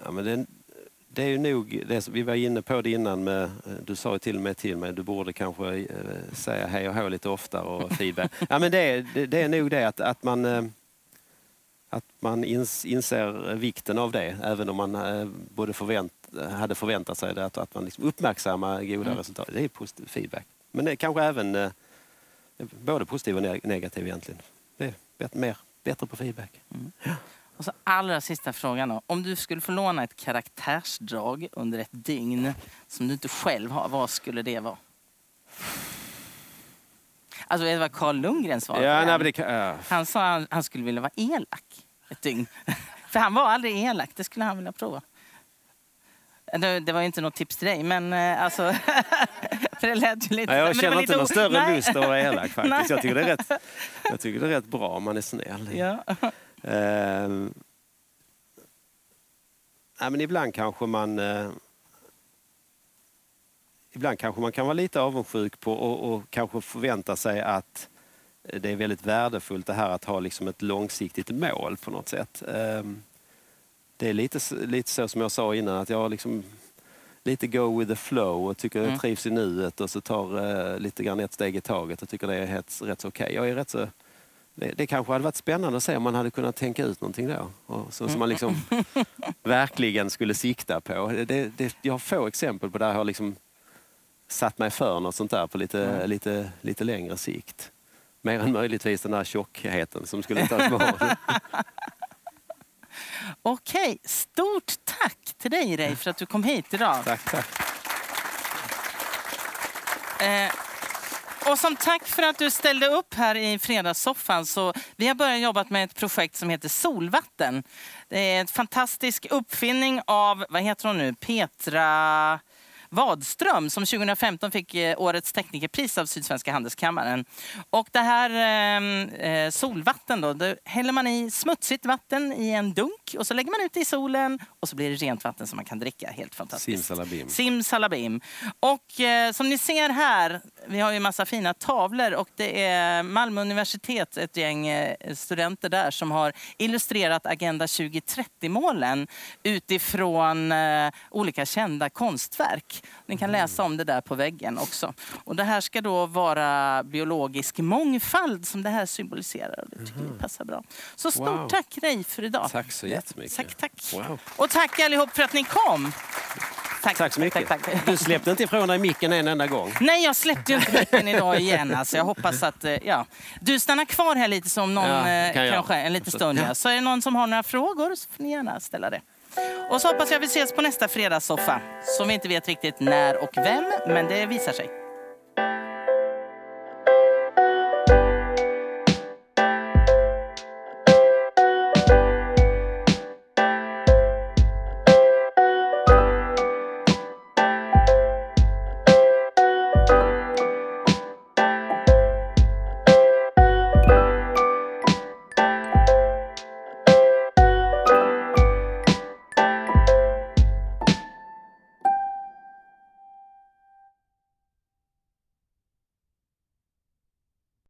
Ja, men det, det är ju nog, det, som vi var inne på det innan, med, du sa ju till och med till mig, du borde kanske eh, säga hej och hå lite oftare och feedback. ja, men det, är- det, är nog det att, att man, eh, att man ins, inser vikten av det, även om man eh, både förvänt, hade förväntat sig det, att, att man liksom uppmärksammar goda Mm. resultat. Det är positiv feedback. Men det kanske även eh, både positiv och neg- negativ egentligen. Det är bättre, mer, bättre på feedback. Och så allra sista frågan då. Om du skulle få låna ett karaktärsdrag under ett dygn som du inte själv har, vad skulle det vara? Alltså, vet du vad Carl Lundgren svarade? Ja, nej, men det kan, ja. Han sa han, han skulle vilja vara elak ett dygn. För han var aldrig elak, det skulle han vilja prova. Det, det var inte något tips till dig, men eh, alltså... för det lät ju lite... Men jag känner inte någon större Nej. lust att vara elak faktiskt. Jag tycker, det är Nej. rätt, jag tycker det är rätt bra om man är snäll. Ja. Ehm, nej, men ibland kanske man... eh, ibland kanske man kan vara lite avundsjuk på och, och kanske förvänta sig att det är väldigt värdefullt det här att ha liksom ett långsiktigt mål på något sätt. Ehm, det är lite, lite så som jag sa innan att jag liksom lite go with the flow och tycker jag Mm. trivs i nuet och så tar eh, lite grann ett steg i taget och tycker det är helt, rätt så okej. Jag är rätt så det, det kanske hade varit spännande att se om man hade kunnat tänka ut någonting då. Och så, som man liksom verkligen skulle sikta på. Det, det, jag har få exempel på där jag har liksom satt mig för något sånt där på lite, lite, lite längre sikt. Mer än möjligtvis den där tjockheten som skulle tas bort. Okej, stort tack till dig Ray för att du kom hit idag. tack, tack. Eh, och som tack för att du ställde upp här i fredagssoffan så vi har börjat jobba med ett projekt som heter Solvatten. Det är en fantastisk uppfinning av, vad heter hon nu, Petra Wadström som 2015 fick eh, årets teknikerpris av Sydsvenska handelskammaren. Och det här eh, eh, solvatten då, då häller man i smutsigt vatten i en dunk och så lägger man ut det i solen och så blir det rent vatten som man kan dricka. Helt fantastiskt. Simsalabim. Simsalabim. Och eh, som ni ser här, vi har ju massa fina tavlor och det är Malmö universitet, ett gäng eh, studenter där som har illustrerat Agenda 2030-målen utifrån eh, olika kända konstverk. Ni kan läsa om det där på väggen också. Och det här ska då vara biologisk mångfald som det här symboliserar. Och det tycker vi passar bra. Så stort Wow. tack Rej för idag. Tack så jättemycket. Tack, tack. Wow. Och tack allihop för att ni kom. Tack så mycket. Tack, tack. Du släppte inte ifrån dig micken en enda gång. Nej, jag släppte ju inte micken idag igen. Alltså, jag hoppas att... eh, Ja. Du stannar kvar här lite som någon, Ja, eh, kan kanske en liten stund. Ja. Så är det någon som har några frågor så får ni gärna ställa det. Och så hoppas jag vi ses på nästa fredagssoffa. Som vi inte vet riktigt när och vem, men det visar sig.